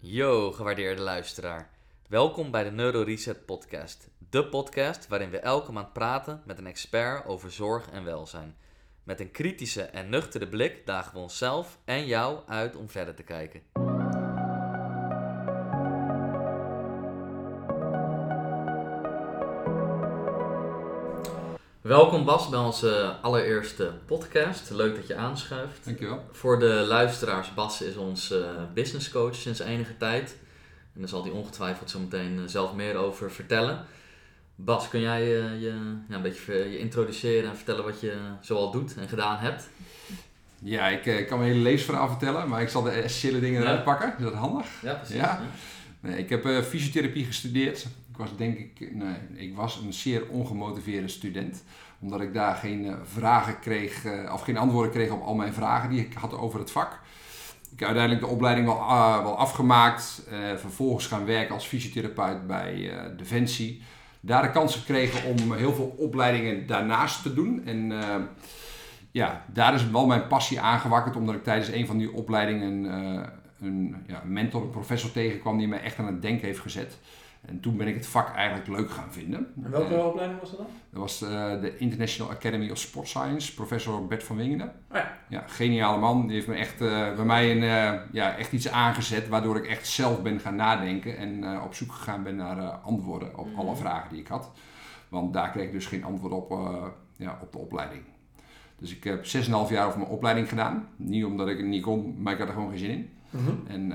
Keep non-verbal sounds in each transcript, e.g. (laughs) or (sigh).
Yo, gewaardeerde luisteraar. Welkom bij de Neuro Reset Podcast. De podcast waarin we elke maand praten met een expert over zorg en welzijn. Met een kritische en nuchtere blik dagen we onszelf en jou uit om verder te kijken. Welkom Bas bij onze allereerste podcast. Leuk dat je aanschuift. Dankjewel. Voor de luisteraars, Bas is ons uh, business coach sinds enige tijd. En daar zal hij ongetwijfeld zo meteen eh, zelf meer over vertellen. Bas, kun jij uh, je ja, een beetje je introduceren en vertellen wat je zoal doet en gedaan hebt? Ja, ik kan mijn hele levensverhaal vertellen, maar ik zal de essentiële dingen eruit pakken. Is dat handig? Ja, precies. Ja. Nee, ik heb fysiotherapie gestudeerd. Was denk ik, nee, ik was een zeer ongemotiveerde student omdat ik daar geen uh, vragen kreeg, uh, of geen antwoorden kreeg op al mijn vragen die ik had over het vak. Ik heb uiteindelijk de opleiding wel, uh, wel afgemaakt. vervolgens gaan werken als fysiotherapeut bij Defensie. Daar de kans gekregen om heel veel opleidingen daarnaast te doen. En ja, daar is wel mijn passie aangewakkerd, omdat ik tijdens een van die opleidingen een ja, mentor, een professor tegenkwam die mij echt aan het denken heeft gezet. En toen ben ik het vak eigenlijk leuk gaan vinden. En welke en, opleiding was dat dan? Dat was uh, de International Academy of Sport Science, professor Bert van Wingenen. Oh ja. ja. geniale man. Die heeft me echt, uh, bij mij een, ja, echt iets aangezet waardoor ik echt zelf ben gaan nadenken en op zoek gegaan ben naar antwoorden op mm. alle vragen die ik had. Want daar kreeg ik dus geen antwoord op, ja, op de opleiding. Dus ik heb 6,5 jaar over mijn opleiding gedaan. Niet omdat ik het niet kon, maar ik had er gewoon geen zin in. Mm -hmm. En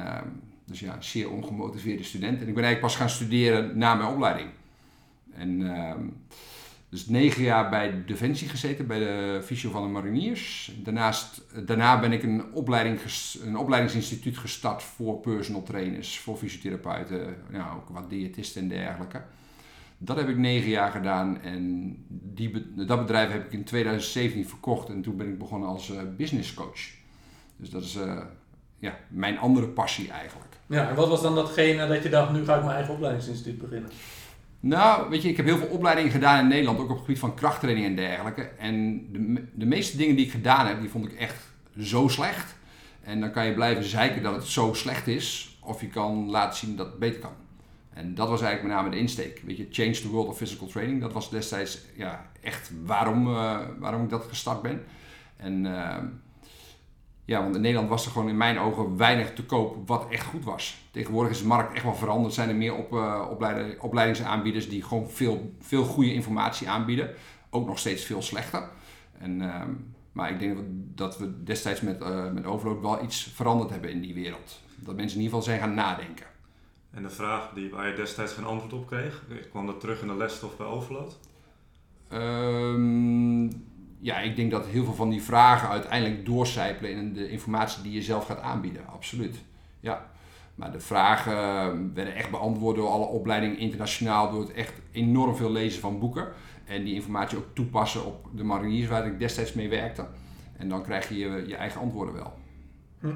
dus ja, zeer ongemotiveerde student. En ik ben eigenlijk pas gaan studeren na mijn opleiding. En uh, dus negen jaar bij Defensie gezeten, bij de fysio van de mariniers. Daarnaast, daarna ben ik een, opleiding, een opleidingsinstituut gestart voor personal trainers, voor fysiotherapeuten, ja, ook wat diëtisten en dergelijke. Dat heb ik negen jaar gedaan en die, dat bedrijf heb ik in 2017 verkocht en toen ben ik begonnen als uh, business coach. Dus dat is uh, ja, mijn andere passie eigenlijk. Ja, en wat was dan datgene dat je dacht, nu ga ik mijn eigen opleidingsinstituut beginnen? Nou, weet je, ik heb heel veel opleidingen gedaan in Nederland, ook op het gebied van krachttraining en dergelijke. En de, de meeste dingen die ik gedaan heb, die vond ik echt zo slecht. En dan kan je blijven zeiken dat het zo slecht is, of je kan laten zien dat het beter kan. En dat was eigenlijk met name de insteek. Weet je, change the world of physical training. Dat was destijds ja, echt waarom, uh, waarom ik dat gestart ben. En uh, ja, want in Nederland was er gewoon in mijn ogen weinig te koop wat echt goed was. Tegenwoordig is de markt echt wel veranderd. Zijn er meer op, uh, opleidingsaanbieders die gewoon veel, veel goede informatie aanbieden. Ook nog steeds veel slechter. En, uh, maar ik denk dat we destijds met, uh, met Overload wel iets veranderd hebben in die wereld. Dat mensen in ieder geval zijn gaan nadenken. En de vraag die, waar je destijds geen antwoord op kreeg, kwam dat terug in de lesstof bij Overload? Um, ja, ik denk dat heel veel van die vragen uiteindelijk doorcijpelen in de informatie die je zelf gaat aanbieden. Absoluut. Ja. Maar de vragen werden echt beantwoord door alle opleidingen internationaal, door het echt enorm veel lezen van boeken. En die informatie ook toepassen op de mariniers waar ik destijds mee werkte. En dan krijg je je, je eigen antwoorden wel. Hm.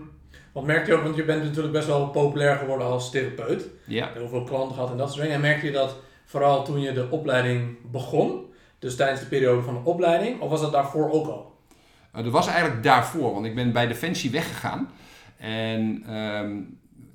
Wat merk je ook, want je bent natuurlijk best wel populair geworden als therapeut. Ja. Heel veel klanten gehad en dat soort dingen. En merk je dat vooral toen je de opleiding begon, dus tijdens de periode van de opleiding, of was dat daarvoor ook al? Uh, dat was eigenlijk daarvoor, want ik ben bij Defensie weggegaan. En ehm,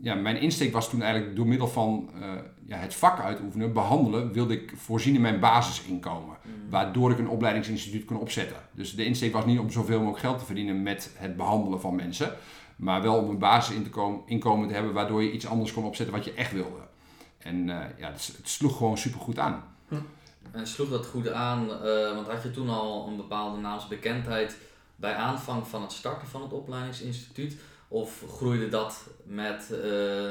ja, mijn insteek was toen eigenlijk door middel van uh, ja, het vak uitoefenen, behandelen, wilde ik voorzien in mijn basisinkomen. Mm. Waardoor ik een opleidingsinstituut kon opzetten. Dus de insteek was niet om zoveel mogelijk geld te verdienen met het behandelen van mensen. Maar wel om een basisinkomen te hebben waardoor je iets anders kon opzetten wat je echt wilde. En uh, ja, het, het, sloeg gewoon super goed aan. Hm. En sloeg dat goed aan, uh, want had je toen al een bepaalde naamsbekendheid bij aanvang van het starten van het opleidingsinstituut? Of groeide dat met, uh,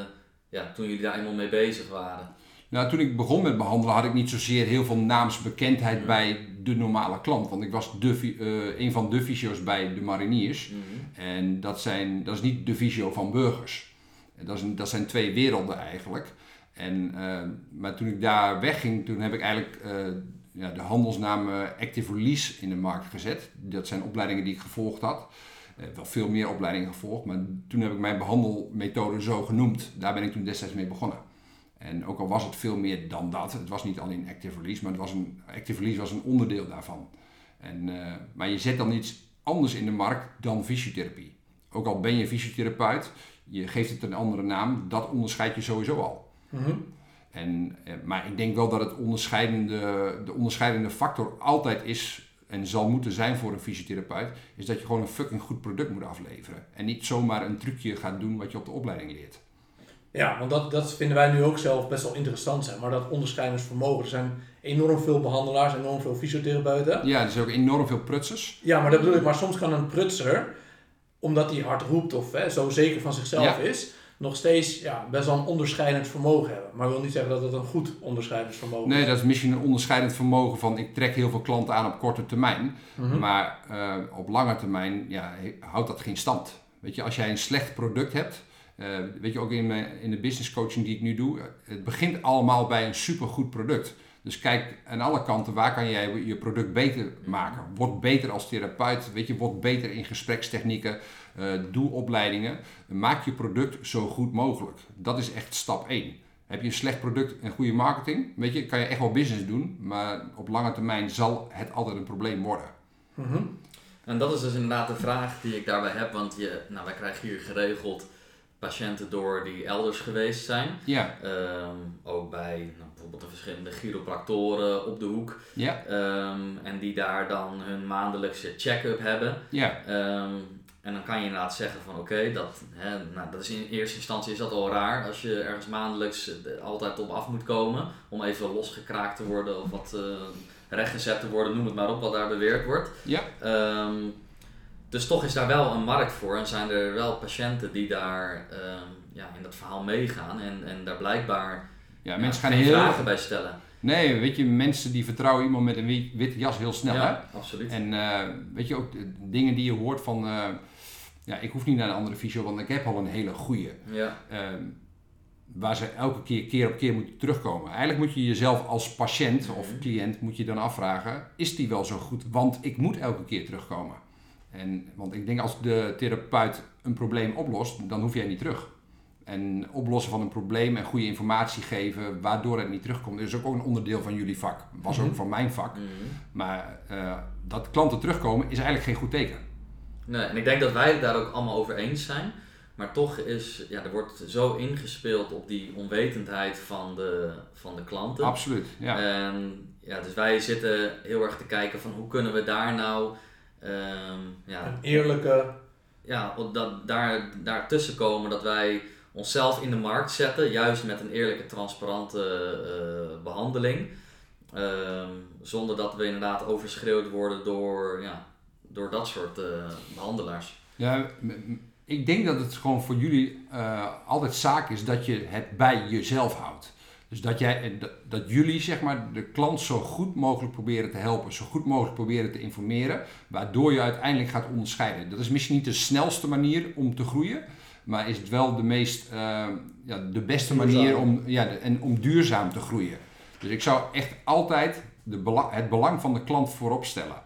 ja, toen jullie daar eenmaal mee bezig waren? Nou, toen ik begon met behandelen had ik niet zozeer heel veel naamsbekendheid mm. bij de normale klant. Want ik was de, uh, een van de fysio's bij de mariniers. Mm -hmm. En dat, zijn, dat is niet de fysio van burgers. Dat, is dat zijn twee werelden eigenlijk. En, uh, maar toen ik daar wegging, toen heb ik eigenlijk uh, ja, de handelsnaam Active Release in de markt gezet. Dat zijn opleidingen die ik gevolgd had. Uh, wel veel meer opleidingen gevolgd, maar toen heb ik mijn behandelmethode zo genoemd. Daar ben ik toen destijds mee begonnen. En ook al was het veel meer dan dat, het was niet alleen Active Release, maar het was een, Active Release was een onderdeel daarvan. En, maar je zet dan iets anders in de markt dan fysiotherapie. Ook al ben je fysiotherapeut, je geeft het een andere naam, dat onderscheid je sowieso al. Mhm. En, eh, maar ik denk wel dat het onderscheidende, de onderscheidende factor altijd is en zal moeten zijn voor een fysiotherapeut, is dat je gewoon een fucking goed product moet afleveren. En niet zomaar een trucje gaat doen wat je op de opleiding leert. Ja, want dat, dat vinden wij nu ook zelf best wel interessant zijn. Maar dat onderscheidingsvermogen, er zijn enorm veel behandelaars, enorm veel fysiotherapeuten. Ja, er zijn ook enorm veel prutsers. Ja, maar dat bedoel ik. Maar soms kan een prutser, omdat hij hard roept of hè, zo zeker van zichzelf Ja. is, nog steeds ja, best wel een onderscheidend vermogen hebben. Maar wil niet zeggen dat het een goed onderscheidend vermogen Nee, is. dat is misschien een onderscheidend vermogen van ik trek heel veel klanten aan op korte termijn. Mhm. Maar eh, op lange termijn ja, houdt dat geen stand. Weet je, als jij een slecht product hebt, eh, weet je ook in, mijn, in de business coaching die ik nu doe, eh, het begint allemaal bij een supergoed product. Dus kijk aan alle kanten, waar kan jij je product beter maken? Word beter als therapeut, weet je, word beter in gesprekstechnieken, doe opleidingen. Maak je product zo goed mogelijk. Dat is echt stap 1. Heb je een slecht product en goede marketing, weet je, kan je echt wel business doen, maar op lange termijn zal het altijd een probleem worden. Mhm. En dat is dus inderdaad de vraag die ik daarbij heb, want je, nou, wij krijgen hier geregeld patiënten door die elders geweest zijn. Ja, Ehm, ook bij nou, bijvoorbeeld de verschillende chiropractoren op de hoek. ja, Ehm, en die daar dan hun maandelijkse check-up hebben. ja, Ehm, en dan kan je inderdaad zeggen van oké, dat, hè, nou, dat is in eerste instantie is dat al raar als je ergens maandelijks eh, altijd op af moet komen om even losgekraakt te worden of wat eh, rechtgezet te worden, noem het maar op wat daar beweerd wordt. ja. Ehm, dus toch is daar wel een markt voor en zijn er wel patiënten die daar ehm, ja, in dat verhaal meegaan en, en daar blijkbaar Ja, ja, mensen gaan heel... vragen bij stellen. Nee, weet je, mensen die vertrouwen iemand met een wi- witte jas heel snel, hè? absoluut. En eh, weet je ook, de dingen die je hoort van... eh, ja, ik hoef niet naar een andere fysio, want ik heb al een hele goede. Ja, Ehm, waar ze elke keer, keer op keer moeten terugkomen. Eigenlijk moet je jezelf als patiënt of Mhm. cliënt moet je dan afvragen... is die wel zo goed? Want ik moet elke keer terugkomen. En, want ik denk als de therapeut een probleem oplost, dan hoef jij niet terug. En oplossen van een probleem en goede informatie geven waardoor het niet terugkomt, is ook een onderdeel van jullie vak. Was ook Mhm. van mijn vak. mhm. Maar eh, dat klanten terugkomen is eigenlijk geen goed teken. Nee, en ik denk dat wij het daar ook allemaal over eens zijn. Maar toch is, ja, er wordt zo ingespeeld op die onwetendheid van de, van de klanten. Absoluut. Ja. En ja, dus wij zitten heel erg te kijken van hoe kunnen we daar nou, ehm, ja, Een eerlijke... ja, op dat, daar, daartussen komen dat wij onszelf in de markt zetten, juist met een eerlijke, transparante eh, behandeling. Ehm, zonder dat we inderdaad overschreeuwd worden door, ja, door dat soort eh, behandelaars. Ja, ik denk dat het gewoon voor jullie eh, altijd zaak is dat je het bij jezelf houdt. Dus dat, jij, dat jullie zeg maar, de klant zo goed mogelijk proberen te helpen, zo goed mogelijk proberen te informeren, waardoor je uiteindelijk gaat onderscheiden. Dat is misschien niet de snelste manier om te groeien, maar is het wel de, meest, eh, ja, de beste Duurzaam. manier om, ja, de- en om duurzaam te groeien. Dus ik zou echt altijd de bela- het belang van de klant voorop stellen.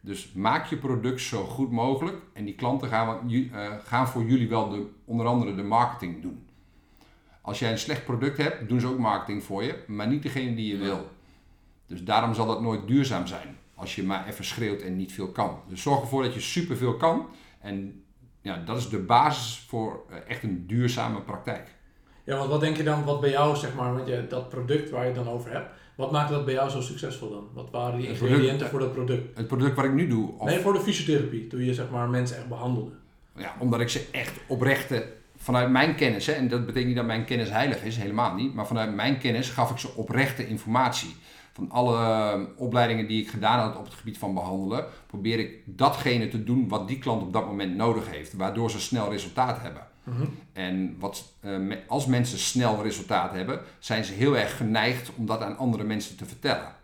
Dus maak je product zo goed mogelijk en die klanten gaan, eh, gaan voor jullie wel de, onder andere de marketing doen. Als jij een slecht product hebt, doen ze ook marketing voor je, maar niet degene die je wil. Dus daarom zal dat nooit duurzaam zijn, als je maar even schreeuwt en niet veel kan. Dus zorg ervoor dat je superveel kan en ja, dat is de basis voor eh, echt een duurzame praktijk. Ja, want wat denk je dan, wat bij jou, zeg maar, want je, dat product waar je het dan over hebt, wat maakte dat bij jou zo succesvol dan? Wat waren die ingrediënten product- voor dat product? Het product wat ik nu doe, of Nee, voor de fysiotherapie, toen je zeg maar mensen echt behandelde. Ja, omdat ik ze echt oprechte, vanuit mijn kennis, hè, en dat betekent niet dat mijn kennis heilig is, helemaal niet, maar vanuit mijn kennis gaf ik ze oprechte informatie. Van alle eh, opleidingen die ik gedaan had op het gebied van behandelen, probeer ik datgene te doen wat die klant op dat moment nodig heeft, waardoor ze snel resultaat hebben. Mhm. En wat, eh, me- als mensen snel resultaat hebben, zijn ze heel erg geneigd om dat aan andere mensen te vertellen.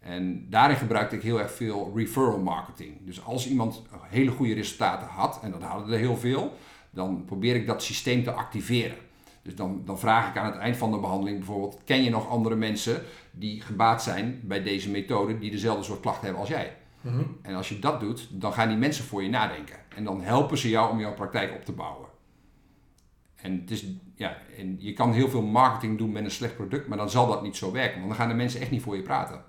En daarin gebruikte ik heel erg veel referral marketing. Dus als iemand hele goede resultaten had, en dat hadden er heel veel, dan probeer ik dat systeem te activeren. Dus dan, dan vraag ik aan het eind van de behandeling bijvoorbeeld: ken je nog andere mensen die gebaat zijn bij deze methode, die dezelfde soort klachten hebben als jij? Mhm. En als je dat doet, dan gaan die mensen voor je nadenken. En dan helpen ze jou om jouw praktijk op te bouwen. En, het is, ja, en je kan heel veel marketing doen met een slecht product, maar dan zal dat niet zo werken. Want dan gaan de mensen echt niet voor je praten.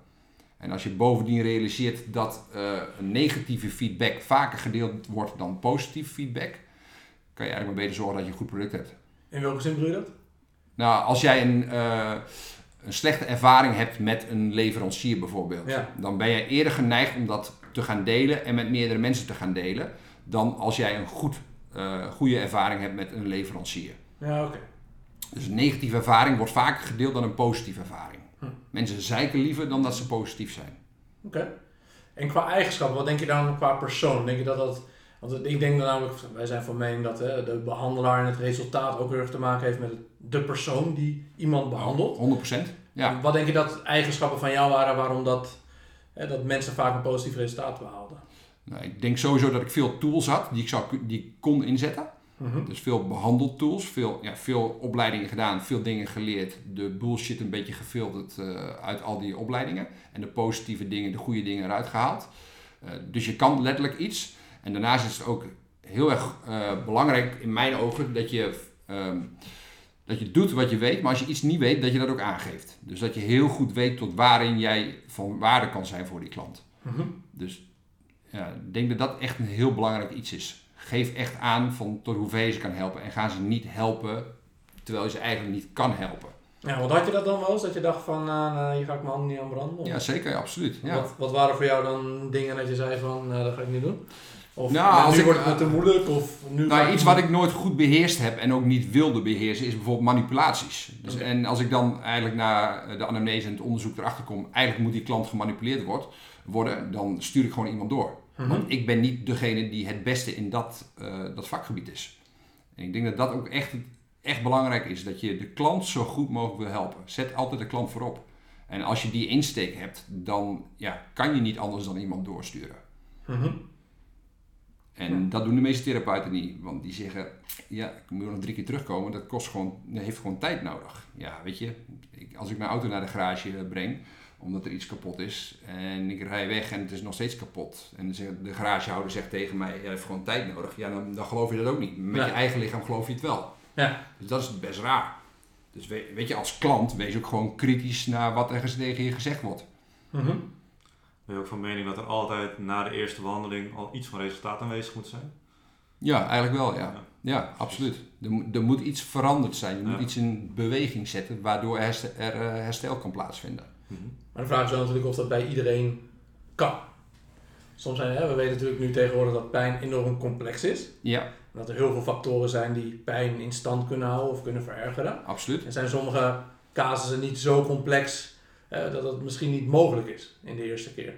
En als je bovendien realiseert dat eh, negatieve feedback vaker gedeeld wordt dan positieve feedback, kan je eigenlijk maar beter zorgen dat je een goed product hebt. In welke zin bedoel je dat? Nou, als jij een, eh, een slechte ervaring hebt met een leverancier bijvoorbeeld, Ja. dan ben je eerder geneigd om dat te gaan delen en met meerdere mensen te gaan delen, dan als jij een goed, eh, goede ervaring hebt met een leverancier. Ja, oké. Dus een negatieve ervaring wordt vaker gedeeld dan een positieve ervaring. Hm. Mensen zeiken liever dan dat ze positief zijn. Oké. En qua eigenschappen, wat denk je dan qua persoon? Denk je dat dat... Want ik denk dan namelijk, wij zijn van mening dat hè, de behandelaar en het resultaat ook heel erg te maken heeft met de persoon die iemand behandelt. 100%. Ja. Wat denk je dat eigenschappen van jou waren waarom dat, hè, dat mensen vaak een positief resultaat behaalden? Nou, ik denk sowieso dat ik veel tools had die ik, zou, die ik kon inzetten. Mhm. Dus veel behandeltools, veel, ja, veel opleidingen gedaan, veel dingen geleerd. De bullshit een beetje gefilterd eh, uit al die opleidingen. En de positieve dingen, de goede dingen eruit gehaald. Eh, dus je kan letterlijk iets. En daarnaast is het ook heel erg eh, belangrijk in mijn ogen dat je, ehm, dat je doet wat je weet. Maar als je iets niet weet, dat je dat ook aangeeft. Dus dat je heel goed weet tot waarin jij van waarde kan zijn voor die klant. Mhm. Dus ja, ik denk dat dat echt een heel belangrijk iets is. Geef echt aan van tot hoever je ze kan helpen. En ga ze niet helpen terwijl je ze eigenlijk niet kan helpen. Ja, want had je dat dan wel eens? Dat je dacht van, nou, hier ga ik mijn handen niet aan branden? Of Ja, zeker, ja, absoluut. Ja. Wat, wat waren voor jou dan dingen dat je zei van, nou, dat ga ik niet doen? Of Nou, als nu ik- wordt het me te moeilijk? Of nu Nou, iets wat ik nooit goed beheerst heb en ook niet wilde beheersen, is bijvoorbeeld manipulaties. Dus. En als ik dan eigenlijk na de anamnese en het onderzoek erachter kom, eigenlijk moet die klant gemanipuleerd wordt, worden, dan stuur ik gewoon iemand door. Mhm. Want ik ben niet degene die het beste in dat, eh, dat vakgebied is. En ik denk dat dat ook echt, echt belangrijk is, dat je de klant zo goed mogelijk wil helpen. Zet altijd de klant voorop. En als je die insteek hebt, dan ja, kan je niet anders dan iemand doorsturen. Mhm. En Ja. dat doen de meeste therapeuten niet. Want die zeggen, ja, ik moet nog drie keer terugkomen. Dat, kost gewoon, heeft gewoon tijd nodig. Ja, weet je, ik, als ik mijn auto naar de garage breng, omdat er iets kapot is. En ik rij weg en het is nog steeds kapot. En de, de garagehouder zegt tegen mij, ja, heeft gewoon tijd nodig. Ja, dan, dan geloof je dat ook niet. Met je eigen lichaam geloof je het wel. Ja. Dus dat is best raar. Dus weet, weet je, als klant wees ook gewoon kritisch naar wat er tegen je gezegd wordt. Mhm. Ben je ook van mening dat er altijd na de eerste behandeling al iets van resultaat aanwezig moet zijn? Ja, eigenlijk wel, ja. Ja, absoluut. Er, moet- er moet iets veranderd zijn. Je moet Ja. iets in beweging zetten waardoor er herstel, er, eh, herstel kan plaatsvinden. Mhm. Maar de vraag is wel natuurlijk of dat bij iedereen kan. Soms zijn, hè, we weten natuurlijk nu tegenwoordig dat pijn enorm complex is. Ja, En dat er heel veel factoren zijn die pijn in stand kunnen houden of kunnen verergeren. absoluut. Er zijn sommige casussen niet zo complex eh, dat het misschien niet mogelijk is in de eerste keer.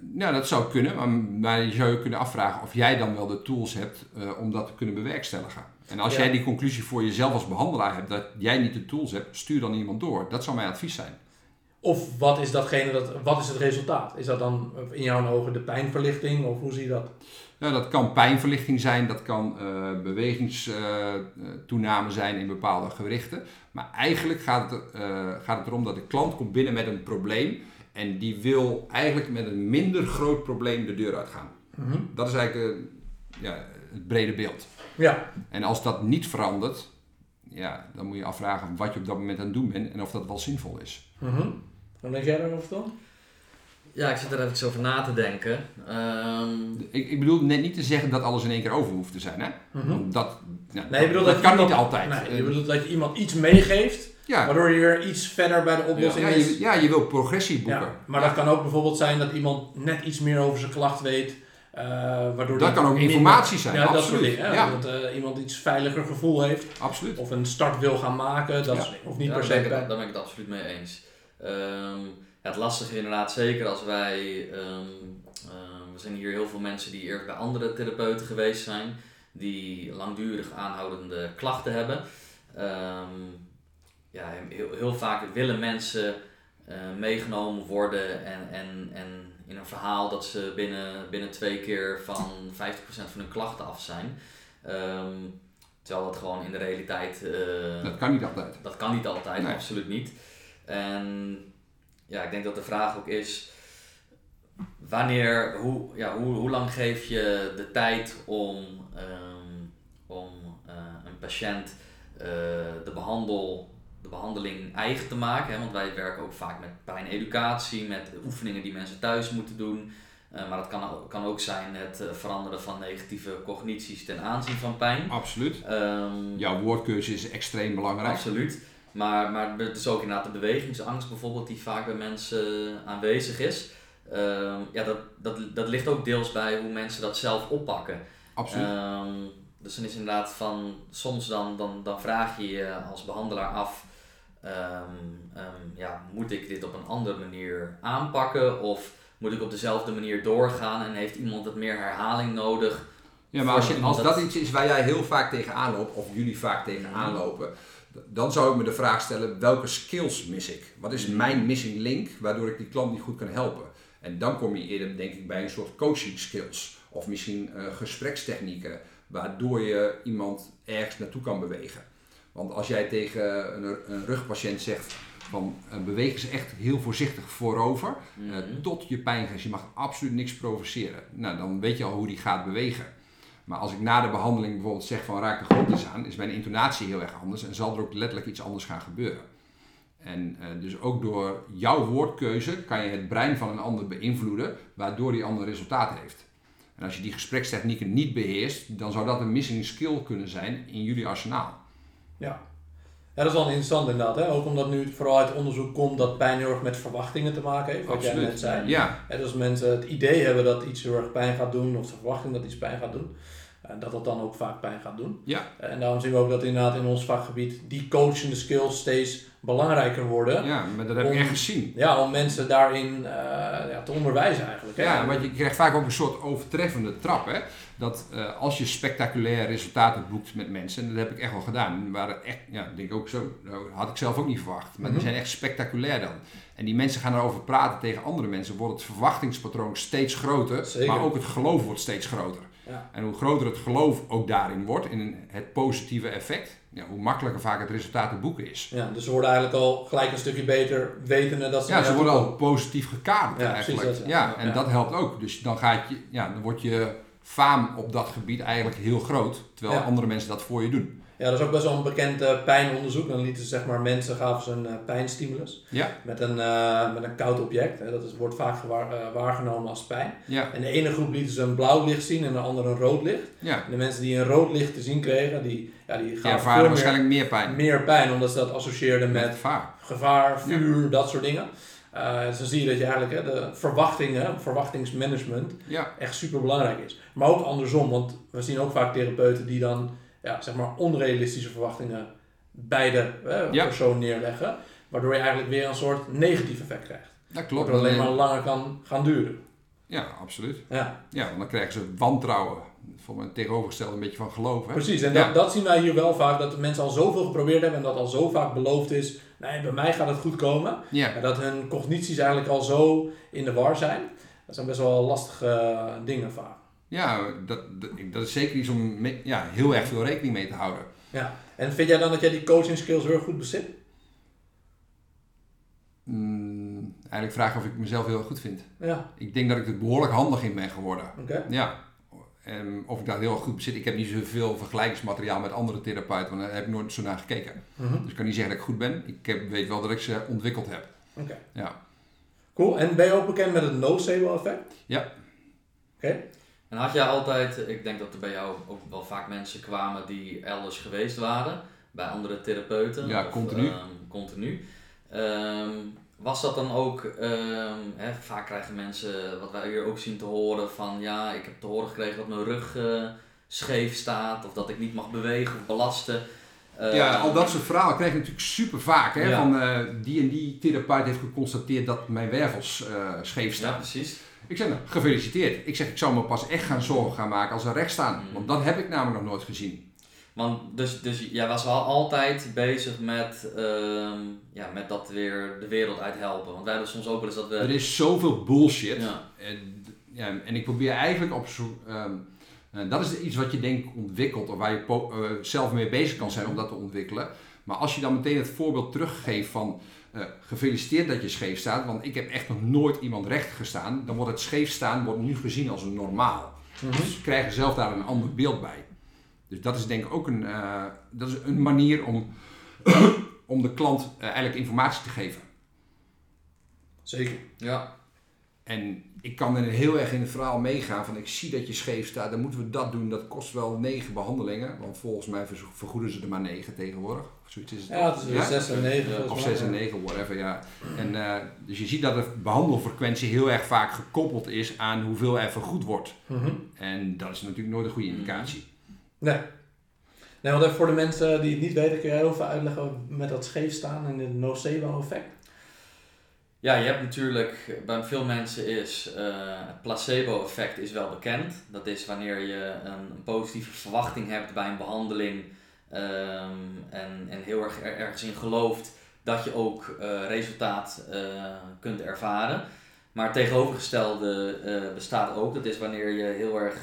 Nou, dat zou kunnen, maar, maar je zou je kunnen afvragen of jij dan wel de tools hebt eh, om dat te kunnen bewerkstelligen. En als Ja. jij die conclusie voor jezelf als behandelaar hebt dat jij niet de tools hebt, stuur dan iemand door. Dat zou mijn advies zijn. Of wat is, datgene dat, wat is het resultaat? Is dat dan in jouw ogen de pijnverlichting of hoe zie je dat? Nou, dat kan pijnverlichting zijn, dat kan eh bewegingstoename zijn in bepaalde gewrichten. Maar eigenlijk gaat het, eh, gaat het erom dat de klant komt binnen met een probleem en die wil eigenlijk met een minder groot probleem de deur uitgaan. Mhm. Dat is eigenlijk eh, ja, het brede beeld. Ja, En als dat niet verandert, ja, dan moet je afvragen wat je op dat moment aan het doen bent en of dat wel zinvol is. Mhm. Hoe denk jij daarover dan? Ja, ik zit er even over na te denken. Ehm, Ik, ik bedoel net niet te zeggen dat alles in één keer over hoeft te zijn. Hè? Mhm. Want dat, ja, Nee, bedoelt dat, dat, kan iemand- niet altijd. Nee, je Eh, bedoelt dat je iemand iets meegeeft, ja, waardoor je weer iets verder bij de oplossing ja, is. je, ja, je wil progressie boeken. Ja, maar dat kan ook bijvoorbeeld zijn dat iemand net iets meer over zijn klacht weet. eh, waardoor Dat kan ook minder- informatie zijn, Ja, dat soort absoluut. dingen. Ja. Dat eh, iemand iets veiliger gevoel heeft. Absoluut. Of een start wil gaan maken. Dat Ja. soort dingen. Of niet ja, per se. daar ben ik het absoluut mee eens. Ehm, ja, het lastige inderdaad zeker als wij... ehm, we zijn hier heel veel mensen die eerst bij andere therapeuten geweest zijn. Die langdurig aanhoudende klachten hebben. Ja, heel, heel vaak willen mensen eh, meegenomen worden en, en, en in een verhaal dat ze binnen, binnen twee keer van 50% van hun klachten af zijn. Terwijl dat gewoon in de realiteit... eh, Dat kan niet altijd. dat kan niet altijd, Nee. absoluut niet. En ja, ik denk dat de vraag ook is, wanneer, hoe, ja, hoe, hoe lang geef je de tijd om, ehm, om eh, een patiënt eh, de, behandel, de behandeling eigen te maken? Hè? Want wij werken ook vaak met pijneducatie, met oefeningen die mensen thuis moeten doen. Eh, maar dat kan, ook- kan ook zijn het veranderen van negatieve cognities ten aanzien van pijn. Absoluut. Ehm, Jouw woordkeuze is extreem belangrijk. Absoluut. Maar, maar het is ook inderdaad de bewegingsangst bijvoorbeeld die vaak bij mensen aanwezig is. Ehm, ja, dat, dat, dat ligt ook deels bij hoe mensen dat zelf oppakken. Absoluut. Ehm, dus dan is inderdaad van, soms dan, dan, dan vraag je je als behandelaar af, ehm, ja, moet ik dit op een andere manier aanpakken of moet ik op dezelfde manier doorgaan en heeft iemand het meer herhaling nodig? Ja, maar als, je, als iemand dat iets is waar jij heel vaak tegenaan loopt, of jullie vaak tegenaan Mhm. lopen, dan zou ik me de vraag stellen, welke skills mis ik? Wat is Mhm. mijn missing link waardoor ik die klant niet goed kan helpen? En dan kom je eerder, denk ik, bij een soort coaching skills. Of misschien eh, gesprekstechnieken, waardoor je iemand ergens naartoe kan bewegen. Want als jij tegen een, een rugpatiënt zegt van eh, beweeg eens echt heel voorzichtig voorover, eh, Mhm. tot je pijngrens. Je mag absoluut niks provoceren. Nou, dan weet je al hoe die gaat bewegen. Maar als ik na de behandeling bijvoorbeeld zeg van raak de grond eens aan, is mijn intonatie heel erg anders en zal er ook letterlijk iets anders gaan gebeuren. En eh, dus ook door jouw woordkeuze kan je het brein van een ander beïnvloeden, waardoor die ander resultaat heeft. En als je die gesprekstechnieken niet beheerst, dan zou dat een missing skill kunnen zijn in jullie arsenaal. Ja. Ja, dat is wel interessant inderdaad. Hè? Ook omdat nu vooral uit onderzoek komt dat pijn heel erg met verwachtingen te maken heeft. Wat jij Absoluut. net zei. Ja, En dus mensen het idee hebben dat iets heel erg pijn gaat doen, of de verwachting dat iets pijn gaat doen, eh, dat dat dan ook vaak pijn gaat doen. ja, En daarom zien we ook dat inderdaad in ons vakgebied die coachende skills steeds belangrijker worden. ja, maar dat heb ik echt gezien. Ja, om mensen daarin eh, ja, te onderwijzen eigenlijk. Hè? Ja, want je krijgt vaak ook een soort overtreffende trap. Hè? Dat eh, als je spectaculaire resultaten boekt met mensen, en dat heb ik echt wel gedaan, waren echt, ja, ik denk ook zo, nou, had ik zelf ook niet verwacht, maar Mhm. die zijn echt spectaculair dan. En die mensen gaan erover praten tegen andere mensen, wordt het verwachtingspatroon steeds groter, Zeker. maar ook het geloof wordt steeds groter. Ja. En hoe groter het geloof ook daarin wordt, in het positieve effect, ja, hoe makkelijker vaak het resultaat te boeken is. Ja, dus ze worden eigenlijk al gelijk een stukje beter wetende dat ze Ja, ze worden al positief gekaderd Ja, eigenlijk. dat, ja. ja. en dat helpt ook. Dus dan, gaat je, ja, dan wordt je faam op dat gebied eigenlijk heel groot, terwijl Ja. andere mensen dat voor je doen. Ja, dat is ook best wel een bekend eh, pijnonderzoek. Dan lieten ze zeg maar mensen gaven ze een eh, pijnstimulus Ja, met een, eh, met een koud object. Hè. Dat is, wordt vaak gewaar- waargenomen als pijn. ja, En de ene groep lieten ze een blauw licht zien en de andere een rood licht. ja. En de mensen die een rood licht te zien kregen, die, ja, die gaven ervaren veel waarschijnlijk meer pijn. meer, pijn, omdat ze dat associeerden met met vaar. gevaar, vuur, dat soort dingen. Eh, dus dan zie je dat je eigenlijk hè, de verwachtingen, verwachtingsmanagement, Ja, echt super belangrijk is. Maar ook andersom, want we zien ook vaak therapeuten die dan ja, zeg maar onrealistische verwachtingen bij de eh, Ja. persoon neerleggen. Waardoor je eigenlijk weer een soort negatief effect krijgt. dat klopt. Alleen maar langer kan gaan duren. Ja, absoluut. Ja, Ja, want dan krijgen ze wantrouwen. Voor mijn tegenovergestelde een beetje van geloof. Hè? precies. En Ja. dat, dat zien wij hier wel vaak, dat de mensen al zoveel geprobeerd hebben en dat al zo vaak beloofd is, nee, bij mij gaat het goed komen. Ja, Ja, dat hun cognities eigenlijk al zo in de war zijn. Dat zijn best wel lastige eh, dingen vaak. ja dat, dat, dat is zeker iets om mee- ja, heel erg veel rekening mee te houden. Ja. En vind jij dan dat jij die coaching skills heel goed bezit? Mm, eigenlijk vragen of ik mezelf heel goed vind. Ja, Ik denk dat ik er behoorlijk handig in ben geworden. oké. Ja, en of ik dat heel goed bezit. Ik heb niet zoveel vergelijkingsmateriaal met andere therapeuten, want daar heb ik nooit zo naar gekeken. Mhm. Dus ik kan niet zeggen dat ik goed ben. Ik heb, weet wel dat ik ze ontwikkeld heb. Oké. Ja. Cool. En ben je ook bekend met het nocebo effect? Ja. Oké. En had jij altijd, ik denk dat er bij jou ook wel vaak mensen kwamen die elders geweest waren, bij andere therapeuten. Ja, continu. ehm, continu. Ehm, was dat dan ook, ehm, hè, vaak krijgen mensen, wat wij hier ook zien te horen, van ja, ik heb te horen gekregen dat mijn rug eh, scheef staat, of dat ik niet mag bewegen of belasten. Ja, al dat soort verhalen krijg je natuurlijk super vaak. Hè? Ja. Van eh, die en die therapeut heeft geconstateerd dat mijn wervels eh, scheef Ja, staan. precies. Ik zeg, nou, gefeliciteerd. Ik zeg, ik zou me pas echt gaan zorgen gaan maken als ze recht staan. Mm. Want dat heb ik namelijk nog nooit gezien. Want dus, dus jij was wel altijd bezig met, ehm, ja, met dat weer de wereld uit helpen. Want wij hebben soms ook wel eens dat we... Er is zoveel bullshit. Ja. En, ja, en ik probeer eigenlijk op zo. ehm, eh, dat is iets wat je denk ik ontwikkelt, of waar je po- eh, zelf mee bezig kan zijn om dat te ontwikkelen. Maar als je dan meteen het voorbeeld teruggeeft van eh, gefeliciteerd dat je scheef staat, want ik heb echt nog nooit iemand recht gestaan, dan wordt het scheef staan wordt nu gezien als een normaal. Dus ze krijgen zelf daar een ander beeld bij. Dus dat is denk ik ook een, eh, dat is een manier om, (coughs) om de klant eh, eigenlijk informatie te geven. Zeker. Ja. En ik kan er heel erg in het verhaal meegaan van ik zie dat je scheef staat, dan moeten we dat doen. Dat kost wel negen behandelingen, want volgens mij vergoeden ze er maar negen tegenwoordig. Of zoiets is het Ja, het is 6 en 9 Ja, Of volgens 6 mij. en 9, whatever, ja. En, eh, dus je ziet dat de behandelfrequentie heel erg vaak gekoppeld is aan hoeveel er vergoed wordt. Mhm. En dat is natuurlijk nooit een goede indicatie. Nee. Nee, want voor de mensen die het niet weten, kun jij heel veel uitleggen met dat scheef staan en het nocebo-effect? Ja, je hebt natuurlijk, bij veel mensen is eh, het placebo-effect is wel bekend. Dat is wanneer je een, positieve verwachting hebt bij een behandeling ehm, en, en heel erg er- ergens in gelooft dat je ook eh, resultaat eh, kunt ervaren. Maar het tegenovergestelde bestaat ook. Dat is wanneer je heel erg,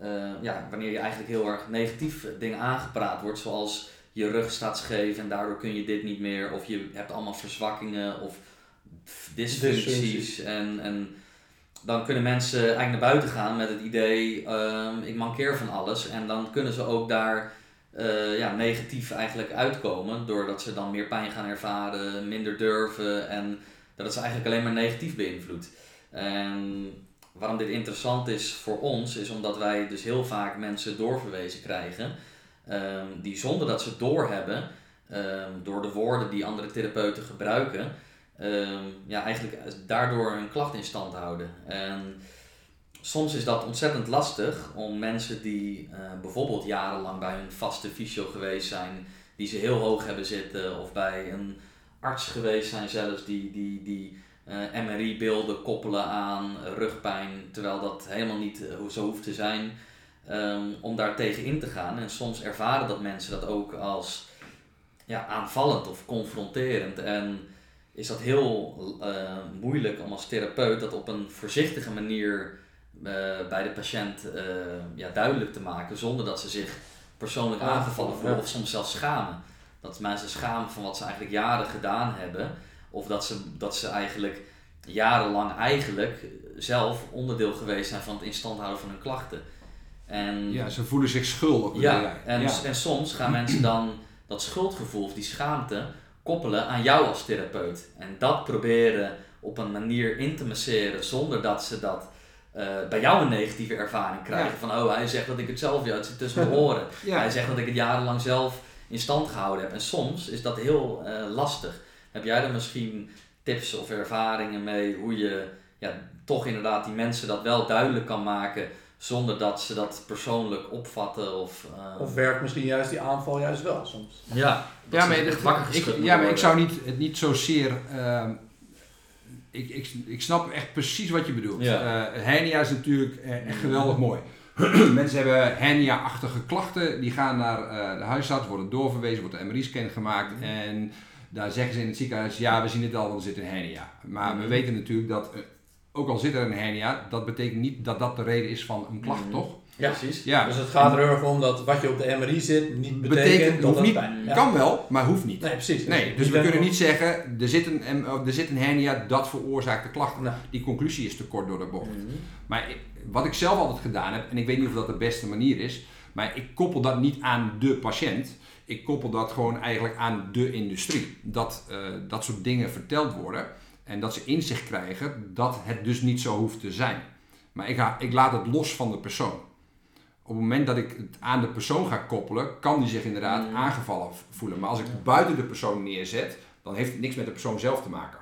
eh, eh, ja, wanneer je eigenlijk heel erg negatief dingen aangepraat wordt, zoals je rug staat scheef en daardoor kun je dit niet meer, of je hebt allemaal verzwakkingen of dysfuncties. En, en dan kunnen mensen eigenlijk naar buiten gaan met het idee, ehm, ik mankeer van alles. En dan kunnen ze ook daar eh, ja, negatief eigenlijk uitkomen, doordat ze dan meer pijn gaan ervaren, minder durven en dat het ze eigenlijk alleen maar negatief beïnvloedt. En waarom dit interessant is voor ons, is omdat wij dus heel vaak mensen doorverwezen krijgen, ehm, die zonder dat ze doorhebben, ehm, door de woorden die andere therapeuten gebruiken, ehm, ja, eigenlijk daardoor hun klacht in stand houden. En soms is dat ontzettend lastig om mensen die eh, bijvoorbeeld jarenlang bij hun vaste fysio geweest zijn, die ze heel hoog hebben zitten, of bij een arts geweest zijn zelfs, die, die, die eh, MRI-beelden koppelen aan rugpijn, terwijl dat helemaal niet eh, zo hoeft te zijn, ehm, om daar tegen in te gaan. En soms ervaren dat mensen dat ook als ja, aanvallend of confronterend. En is dat heel eh, moeilijk om als therapeut dat op een voorzichtige manier bij de patiënt ja, duidelijk te maken, zonder dat ze zich persoonlijk Aangevallen, aangevallen voelen of soms zelfs schamen. Dat mensen schamen van wat ze eigenlijk jaren gedaan hebben, of dat ze, dat ze eigenlijk jarenlang eigenlijk zelf onderdeel geweest zijn van het instand houden van hun klachten. En Ja, ze voelen zich schuldig. ja, en, ja. en soms gaan mensen dan dat schuldgevoel of die schaamte koppelen aan jou als therapeut. En dat proberen op een manier in te masseren zonder dat ze dat eh, bij jou een negatieve ervaring krijgen. Ja. Van oh, hij zegt dat ik het zelf, ja, het zit tussen mijn (laughs) oren. Ja. Hij zegt dat ik het jarenlang zelf in stand gehouden heb. En soms is dat heel eh, lastig. Heb jij er misschien tips of ervaringen mee hoe je ja, toch inderdaad die mensen dat wel duidelijk kan maken zonder dat ze dat persoonlijk opvatten of... eh, Of werkt misschien juist die aanval juist wel soms? ja, dat Ja, maar, het- wakker ik, ja, maar ik zou niet, het niet zozeer. ehm, ik, ik, ik snap echt precies wat je bedoelt. Ja. Eh, hernia is natuurlijk eh, echt geweldig mooi. (clears throat) Mensen hebben hernia-achtige klachten, die gaan naar eh, de huisarts, worden doorverwezen, wordt de MRI-scan gemaakt en daar zeggen ze in het ziekenhuis, ja we zien het al, want er zit een hernia. Maar we Mhm. weten natuurlijk dat, eh, ook al zit er een hernia, dat betekent niet dat dat de reden is van een klacht, Mhm. toch? Ja. Precies. Ja. Dus het gaat er heel erg om dat wat je op de MRI zit niet betekent, Betekent, dat dat niet, pijn- ja. kan wel, maar hoeft niet. Nee, precies. Nee, dus Je we kunnen niet zeggen, er zit, een, oh, er zit een hernia, dat veroorzaakt de klachten. Nou, Die conclusie is te kort door de bocht. Mhm. Maar wat ik zelf altijd gedaan heb, en ik weet niet of dat de beste manier is, maar ik koppel dat niet aan de patiënt. Ik koppel dat gewoon eigenlijk aan de industrie. Dat eh, dat soort dingen verteld worden en dat ze inzicht krijgen dat het dus niet zo hoeft te zijn. Maar ik, ga, ik laat het los van de persoon. Op het moment dat ik het aan de persoon ga koppelen, kan die zich inderdaad Mm. aangevallen voelen. Maar als ik het buiten de persoon neerzet, dan heeft het niks met de persoon zelf te maken.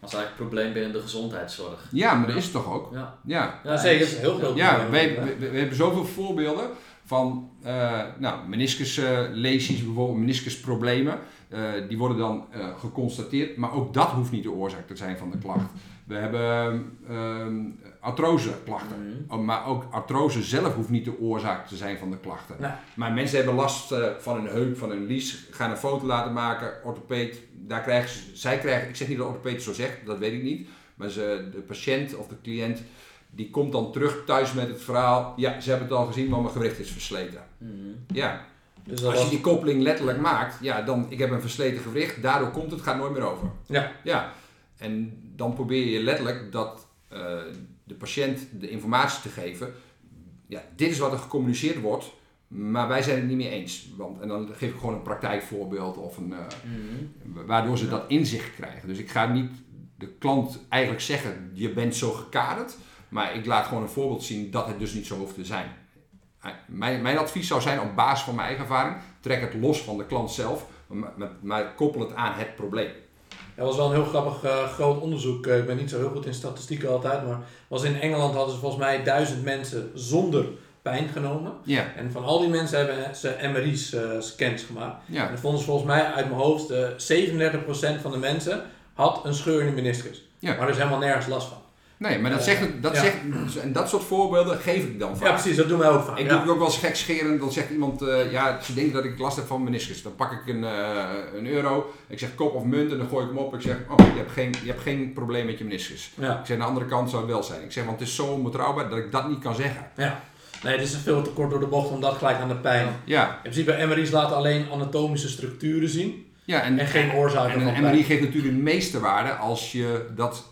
Dat is eigenlijk een probleem binnen de gezondheidszorg. Ja, maar dat is het toch ook? Ja, Ja, ja, zeker. Dat is een heel groot ja we hebben zoveel voorbeelden van uh, nou, meniscuslesies, bijvoorbeeld meniscusproblemen. Uh, die worden dan uh, geconstateerd, maar ook dat hoeft niet de oorzaak te zijn van de klacht. We hebben um, artroseklachten, Mhm. oh, maar ook artrose zelf hoeft niet de oorzaak te zijn van de klachten. Nee. Maar mensen hebben last van hun heup, van hun lies, gaan een foto laten maken, orthopeed, daar krijgen ze, zij krijgen, ik zeg niet dat de orthopeed zo zegt, dat weet ik niet, maar ze, de patiënt of de cliënt die komt dan terug thuis met het verhaal, ja, ze hebben het al gezien, maar mijn gewricht is versleten. Mhm. Ja, Dus dat als je was- die koppeling letterlijk maakt, ja, dan ik heb een versleten gewricht, daardoor komt het, gaat nooit meer over. Ja. Ja, en dan probeer je letterlijk dat uh, de patiënt de informatie te geven, ja, dit is wat er gecommuniceerd wordt, maar wij zijn het niet meer eens. Want, en dan geef ik gewoon een praktijkvoorbeeld of een, uh, Mhm. waardoor ze dat inzicht krijgen. Dus ik ga niet de klant eigenlijk zeggen, je bent zo gekaderd. Maar ik laat gewoon een voorbeeld zien dat het dus niet zo hoeft te zijn. Eh, Mijn, mijn advies zou zijn op basis van mijn eigen ervaring, trek het los van de klant zelf, maar, maar, maar koppel het aan het probleem. Dat was wel een heel grappig eh, groot onderzoek. Eh, ik ben niet zo heel goed in statistieken altijd, maar was in Engeland hadden ze volgens mij duizend mensen zonder pijn genomen. En van al die mensen hebben ze MRI's eh, scans gemaakt. En dan vonden ze volgens mij uit mijn hoofd, eh 37% van de mensen had een scheur in de meniscus. Maar er is helemaal nergens last van. Nee, maar dat Eh, zegt, dat ja. zegt, en dat soort voorbeelden geef ik dan vaak. Ja, precies, dat doen wij ook vaak. Ik ja. doe het ook wel eens gekscherend. Dan zegt iemand, eh, ja, ze denken dat ik last heb van meniscus. Dan pak ik een, eh, een euro. Ik zeg kop of munt en dan gooi ik hem op. Ik zeg, oh, je hebt geen, je hebt geen probleem met je meniscus. Ja. Ik zeg, aan de andere kant zou het wel zijn. Ik zeg, want het is zo onbetrouwbaar dat ik dat niet kan zeggen. ja. Nee, het is veel te kort door de bocht om dat gelijk aan de pijn. Ja, In principe, MRI's laten alleen anatomische structuren zien ja en, en geen oorzaken en van pijn. MRI geeft natuurlijk de meeste waarde als je dat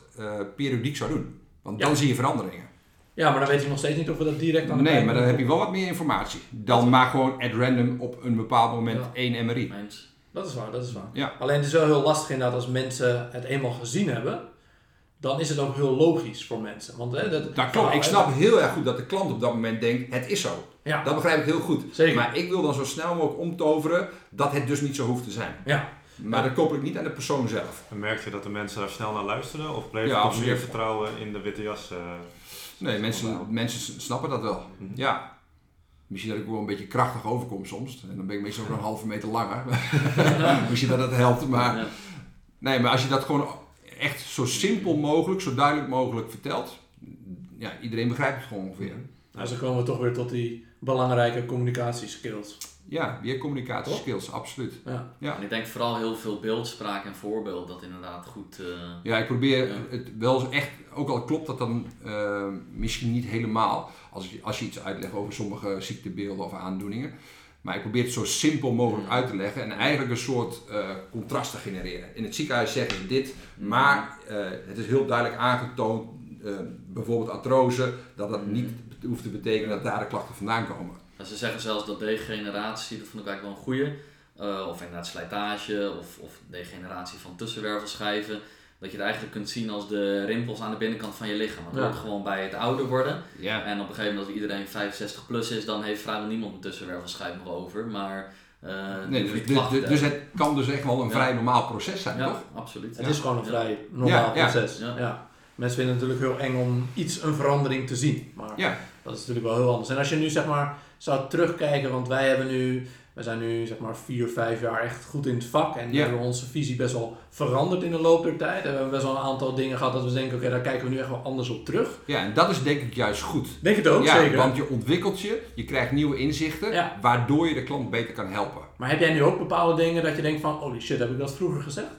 periodiek zou doen. Want dan zie je veranderingen. Ja, maar dan weet je nog steeds niet of we dat direct aan de Nee, maar dan heb je wel wat meer informatie. Dan maar gewoon at random op een bepaald moment Ja. één MRI. Eens. Dat is waar, dat is waar. Ja. Alleen het is wel heel lastig inderdaad als mensen het eenmaal gezien hebben. Dan is het ook heel logisch voor mensen. Want, hè, dat, Dat klopt. Ik snap heel erg goed dat de klant op dat moment denkt, het is zo. Ja, Dat begrijp ik heel goed. zeker. Maar ik wil dan zo snel mogelijk omtoveren dat het dus niet zo hoeft te zijn. Ja. Maar dat koppel ik niet aan de persoon zelf. En merk je dat de mensen daar snel naar luisteren? Of bleef Ja, er toch meer vertrouwen in de witte jas? eh, Nee, mensen, mensen snappen dat wel. Mhm. Ja. Misschien dat ik wel een beetje krachtig overkom soms. En dan ben ik meestal ook een halve meter langer. (laughs) Misschien dat dat helpt. Maar, Ja. nee, maar als je dat gewoon echt zo simpel mogelijk, zo duidelijk mogelijk vertelt. Ja, iedereen begrijpt het gewoon ongeveer. Nou, zo komen we toch weer tot die belangrijke communicatieskills. Ja, weer communicatieskills, absoluut. Ja. En ik denk vooral heel veel beeldspraak en voorbeeld dat inderdaad goed... eh, Ja, ik probeer Ja. het wel echt, ook al klopt dat dan eh, misschien niet helemaal, als je, als je iets uitlegt over sommige ziektebeelden of aandoeningen. Maar ik probeer het zo simpel mogelijk Ja. uit te leggen en eigenlijk een soort eh, contrast te genereren. In het ziekenhuis zeggen ze dit, Mhm. maar eh, het is heel duidelijk aangetoond, bijvoorbeeld artrose, dat dat niet hoeft te betekenen dat daar de klachten vandaan komen. Ja, Ze zeggen zelfs dat degeneratie, dat vond ik eigenlijk wel een goeie, eh, of inderdaad slijtage of, of degeneratie van tussenwervelschijven, dat je het eigenlijk kunt zien als de rimpels aan de binnenkant van je lichaam. Het Ja. hoort gewoon bij het ouder worden. Ja. En op een gegeven moment als iedereen 65 plus is, dan heeft vrijwel niemand een tussenwervelschijf nog over. Maar eh Nee, dus, dus, dus het kan dus echt wel een Ja. vrij normaal proces zijn, hebben. toch? Ja, absoluut. Het Ja. is gewoon een Ja. vrij normaal Ja, ja. proces. Ja. Ja. Mensen vinden het natuurlijk heel eng om iets, een verandering te zien. Maar Ja. dat is natuurlijk wel heel anders. En als je nu zeg maar zou terugkijken, want wij hebben nu, we zijn nu zeg maar vier, vijf jaar echt goed in het vak. En hebben onze visie best wel veranderd in de loop der tijd. We hebben best wel een aantal dingen gehad dat we denken, oké, daar kijken we nu echt wel anders op terug. Ja, en dat is denk ik juist goed. Denk het ook, ja, zeker. want je ontwikkelt je, je krijgt nieuwe inzichten, Ja. waardoor je de klant beter kan helpen. Maar heb jij nu ook bepaalde dingen dat je denkt van, holy shit, heb ik dat vroeger gezegd?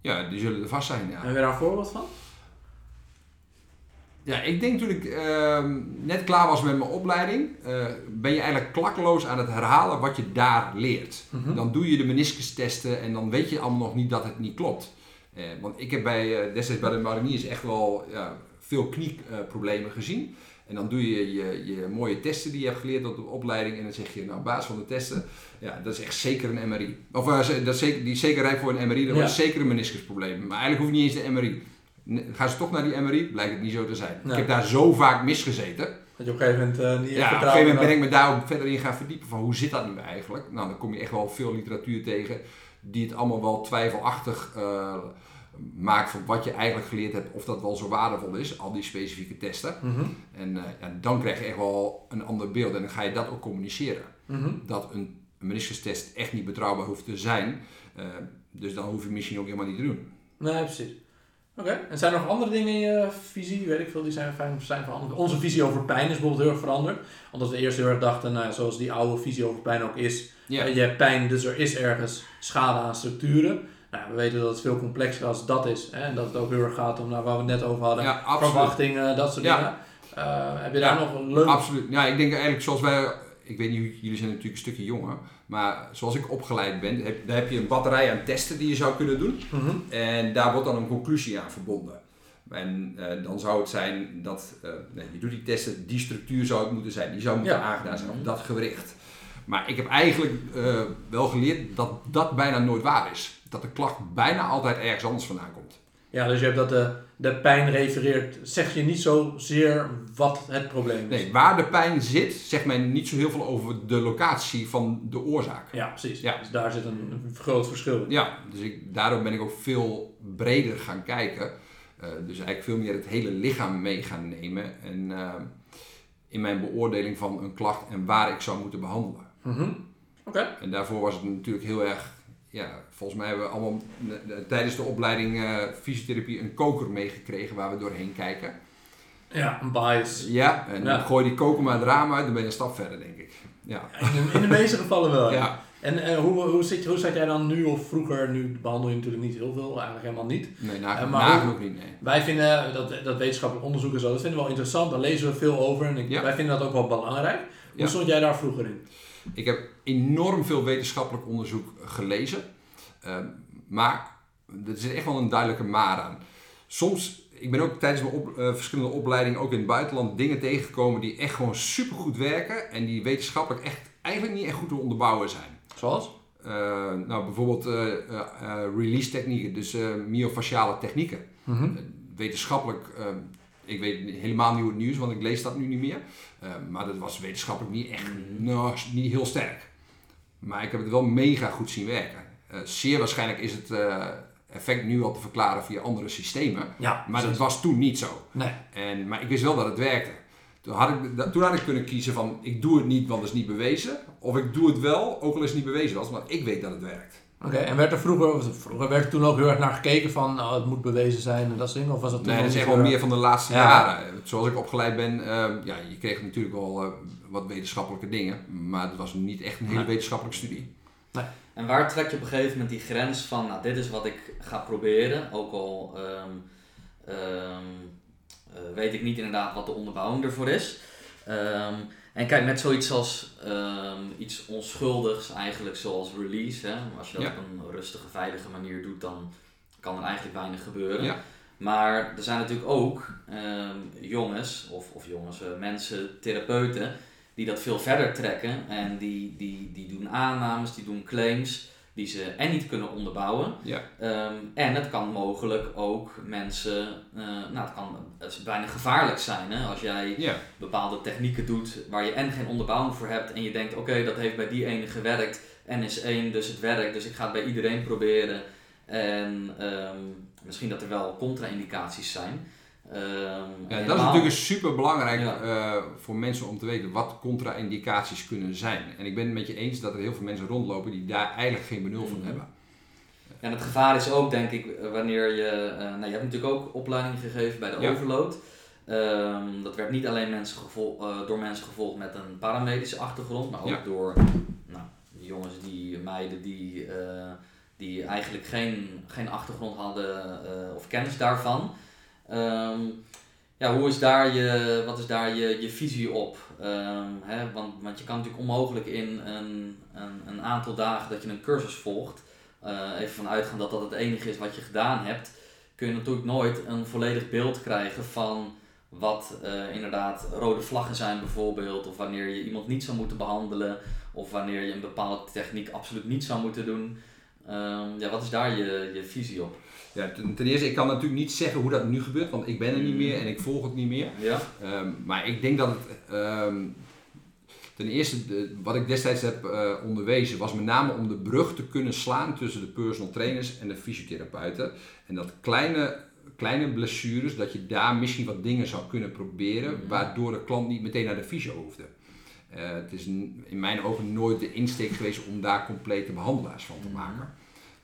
Ja, die zullen er vast zijn, ja. Heb je daar een voorbeeld van? Ja, ik denk toen ik ehm, net klaar was met mijn opleiding, eh, ben je eigenlijk klakkeloos aan het herhalen wat je daar leert. Mhm. Dan doe je de meniscustesten en dan weet je allemaal nog niet dat het niet klopt. Eh, want ik heb bij, eh, destijds bij de mariniers echt wel ja, veel knieproblemen gezien. En dan doe je, je je mooie testen die je hebt geleerd op de opleiding. En dan zeg je, nou, op basis van de testen, ja, dat is echt zeker een MRI. Of dat is zeker, die is zeker rijp voor een MRI, dat Ja. is zeker een meniscusprobleem. Maar eigenlijk hoeft niet eens de MRI. Gaan ze toch naar die MRI, blijkt het niet zo te zijn. Ik heb daar zo vaak misgezeten. Dat je op een gegeven moment eh, niet Ja, op een gegeven moment ben ik me daar ook verder in gaan verdiepen van hoe zit dat nu eigenlijk. Nou, dan kom je echt wel veel literatuur tegen die het allemaal wel twijfelachtig eh, maakt van wat je eigenlijk geleerd hebt, of dat wel zo waardevol is, al die specifieke testen. Mhm, En eh, ja, dan krijg je echt wel een ander beeld en dan ga je dat ook communiceren. mhm. Dat een meniscustest echt niet betrouwbaar hoeft te zijn. Eh, dus dan hoef je misschien ook helemaal niet te doen. Nee, precies. Oké, en zijn er nog andere dingen in je visie, weet ik veel, die zijn, fijn, zijn veranderd? Onze visie over pijn is bijvoorbeeld heel erg veranderd. Omdat we eerst heel erg dachten, nou, ja, zoals die oude visie over pijn ook is. Eh, je hebt pijn, dus er is ergens schade aan structuren. Nou, we weten dat het veel complexer als dat is. Hè? En dat het ook heel erg gaat om nou, waar we het net over hadden. Ja. Verwachtingen, dat soort Ja. dingen. Eh, heb je Ja, daar nog een leuk... Absoluut. Ja, ik denk eigenlijk zoals wij, ik weet niet, jullie zijn natuurlijk een stukje jonger, maar zoals ik opgeleid ben, heb, daar heb je een batterij aan testen die je zou kunnen doen. Mhm. En daar wordt dan een conclusie aan verbonden. En eh, dan zou het zijn dat, eh, nee, je doet die testen, die structuur zou het moeten zijn, die zou moeten Ja. aangedaan zijn, op dat gewricht. Maar ik heb eigenlijk eh, wel geleerd dat dat bijna nooit waar is. Dat de klacht bijna altijd ergens anders vandaan komt. Ja, dus je hebt dat de, de pijn refereert, zeg je niet zozeer wat het probleem is. Nee, waar de pijn zit, zegt mij niet zo heel veel over de locatie van de oorzaak. Ja, precies. Ja. Dus daar zit een groot verschil in. Ja, dus ik, daardoor ben ik ook veel breder gaan kijken. Eh, dus eigenlijk veel meer het hele lichaam mee gaan nemen. En eh, in mijn beoordeling van een klacht en waar ik zou moeten behandelen. Mhm. Oké. En daarvoor was het natuurlijk heel erg. Ja, volgens mij hebben we allemaal tijdens de opleiding eh, fysiotherapie een koker meegekregen waar we doorheen kijken. Ja, een bias. Ja, en Ja. gooi die koker maar het raam uit, dan ben je een stap verder, denk ik. Ja, In de, in de meeste gevallen wel. ja. En eh, hoe, hoe, zit, hoe zat jij dan nu of vroeger? Nu behandel je natuurlijk niet heel veel, eigenlijk helemaal niet. nee, na, Eh, maar nagenoeg niet, nee. Wij vinden dat, dat wetenschappelijk onderzoek en zo, dat vinden we wel interessant. Daar lezen we veel over en ik, Ja. wij vinden dat ook wel belangrijk. Hoe stond jij daar vroeger in? Ik heb enorm veel wetenschappelijk onderzoek gelezen. Ehm, maar er zit echt wel een duidelijke maar aan. Soms, ik ben ook tijdens mijn op, eh, verschillende opleidingen, ook in het buitenland, dingen tegengekomen die echt gewoon supergoed werken. En die wetenschappelijk echt eigenlijk niet echt goed te onderbouwen zijn. Zoals? Eh, nou, bijvoorbeeld eh, release technieken, dus myofasciale technieken. Mhm. Wetenschappelijk, ik weet helemaal niet hoe het nieuws, want ik lees dat nu niet meer. Maar dat was wetenschappelijk niet echt, nou, niet heel sterk. Maar ik heb het wel mega goed zien werken. Eh, zeer waarschijnlijk is het eh, effect nu al te verklaren via andere systemen. Ja, Maar dat was toen niet zo. Nee. En, maar ik wist wel dat het werkte. Toen had, ik, toen had ik kunnen kiezen van ik doe het niet, want het is niet bewezen. Of ik doe het wel, ook al is het niet bewezen was, maar ik weet dat het werkt. Oké, en werd er vroeger, vroeger werd er toen ook heel erg naar gekeken van nou, het moet bewezen zijn en dat soort dingen? Of was dat toen Nee, dat is echt wel meer van de laatste Ja. jaren. Zoals ik opgeleid ben, eh, ja, je kreeg natuurlijk wel wat wetenschappelijke dingen. Maar het was niet echt een hele Nee. wetenschappelijke studie. En waar trek je op een gegeven moment die grens van, nou, dit is wat ik ga proberen, ook al ehm, ehm, eh, weet ik niet inderdaad wat de onderbouwing ervoor is. Ehm, en kijk, met zoiets als ehm, iets onschuldigs, eigenlijk zoals release, hè, als je dat Ja. op een rustige, veilige manier doet, dan kan er eigenlijk weinig gebeuren. Ja. Maar er zijn natuurlijk ook ehm, jongens, of, of jongens, eh, mensen, therapeuten, die dat veel verder trekken en die, die, die doen aannames, die doen claims die ze en niet kunnen onderbouwen. Ja. Ehm, en het kan mogelijk ook mensen, eh, nou het kan het is bijna gevaarlijk zijn hè, als jij Ja, bepaalde technieken doet waar je en geen onderbouwing voor hebt en je denkt oké dat heeft bij die ene gewerkt en is één dus het werkt dus ik ga het bij iedereen proberen en ehm, misschien dat er wel contra-indicaties zijn. Ehm, ja dat is natuurlijk super belangrijk Ja. voor mensen om te weten wat contra-indicaties kunnen zijn. En ik ben het met je eens dat er heel veel mensen rondlopen die daar eigenlijk geen benul van Mhm. hebben. En het gevaar is ook, denk ik, wanneer je. eh, nou, je hebt natuurlijk ook opleiding gegeven bij de Ja. overload. Ehm, dat werd niet alleen mensen gevol- eh, door mensen gevolgd met een paramedische achtergrond, maar ook door nou, jongens, die, meiden die, eh, die eigenlijk geen, geen achtergrond hadden eh, of kennis daarvan. Ehm, ja, hoe is daar je, wat is daar je, je visie op? Ehm, hè, want, want je kan natuurlijk onmogelijk in een, een, een aantal dagen dat je een cursus volgt, eh, even vanuit gaan dat dat het enige is wat je gedaan hebt, kun je natuurlijk nooit een volledig beeld krijgen van wat eh, inderdaad rode vlaggen zijn bijvoorbeeld, of wanneer je iemand niet zou moeten behandelen, of wanneer je een bepaalde techniek absoluut niet zou moeten doen. Ehm, ja, wat is daar je, je visie op? Ja, ten, ten eerste, ik kan natuurlijk niet zeggen hoe dat nu gebeurt, want ik ben er niet meer en ik volg het niet meer. Ja? Ehm, maar ik denk dat het. ehm, ten eerste, de- wat ik destijds heb eh, onderwezen, was met name om de brug te kunnen slaan tussen de personal trainers en de fysiotherapeuten. En dat kleine, kleine blessures, dat je daar misschien wat dingen zou kunnen proberen, Mhm. waardoor de klant niet meteen naar de fysio hoefde. Eh, het is in mijn ogen nooit de insteek geweest om daar complete behandelaars van te Mhm. maken.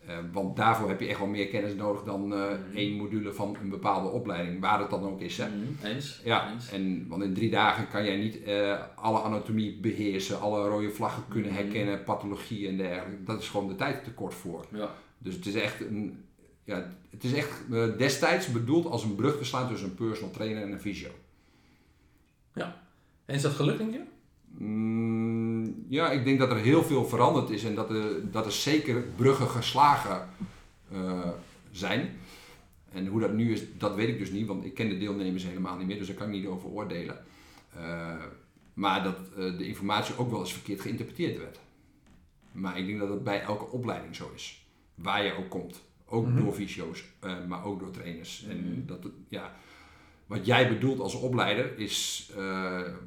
Eh, want daarvoor heb je echt wel meer kennis nodig dan eh, Mhm. één module van een bepaalde opleiding, waar het dan ook is. Hè? Mhm, Eens? Ja, Eens. en, want in drie dagen kan jij niet eh, alle anatomie beheersen, alle rode vlaggen kunnen Mhm. herkennen, pathologie en dergelijke. Dat is gewoon de tijd tekort voor. Ja. Dus het is echt, een, ja, het is echt destijds bedoeld als een brug te slaan tussen een personal trainer en een fysio. En is dat gelukt, denk je? Mm, ja, ik denk dat er heel veel veranderd is en dat er, dat er zeker bruggen geslagen eh, zijn. En hoe dat nu is, dat weet ik dus niet, want ik ken de deelnemers helemaal niet meer, dus daar kan ik niet over oordelen. Eh, maar dat eh, de informatie ook wel eens verkeerd geïnterpreteerd werd. Maar ik denk dat het bij elke opleiding zo is, waar je ook komt. Ook Mhm. door fysio's, eh, maar ook door trainers. Mhm. En dat, het- ja, wat jij bedoelt als opleider is,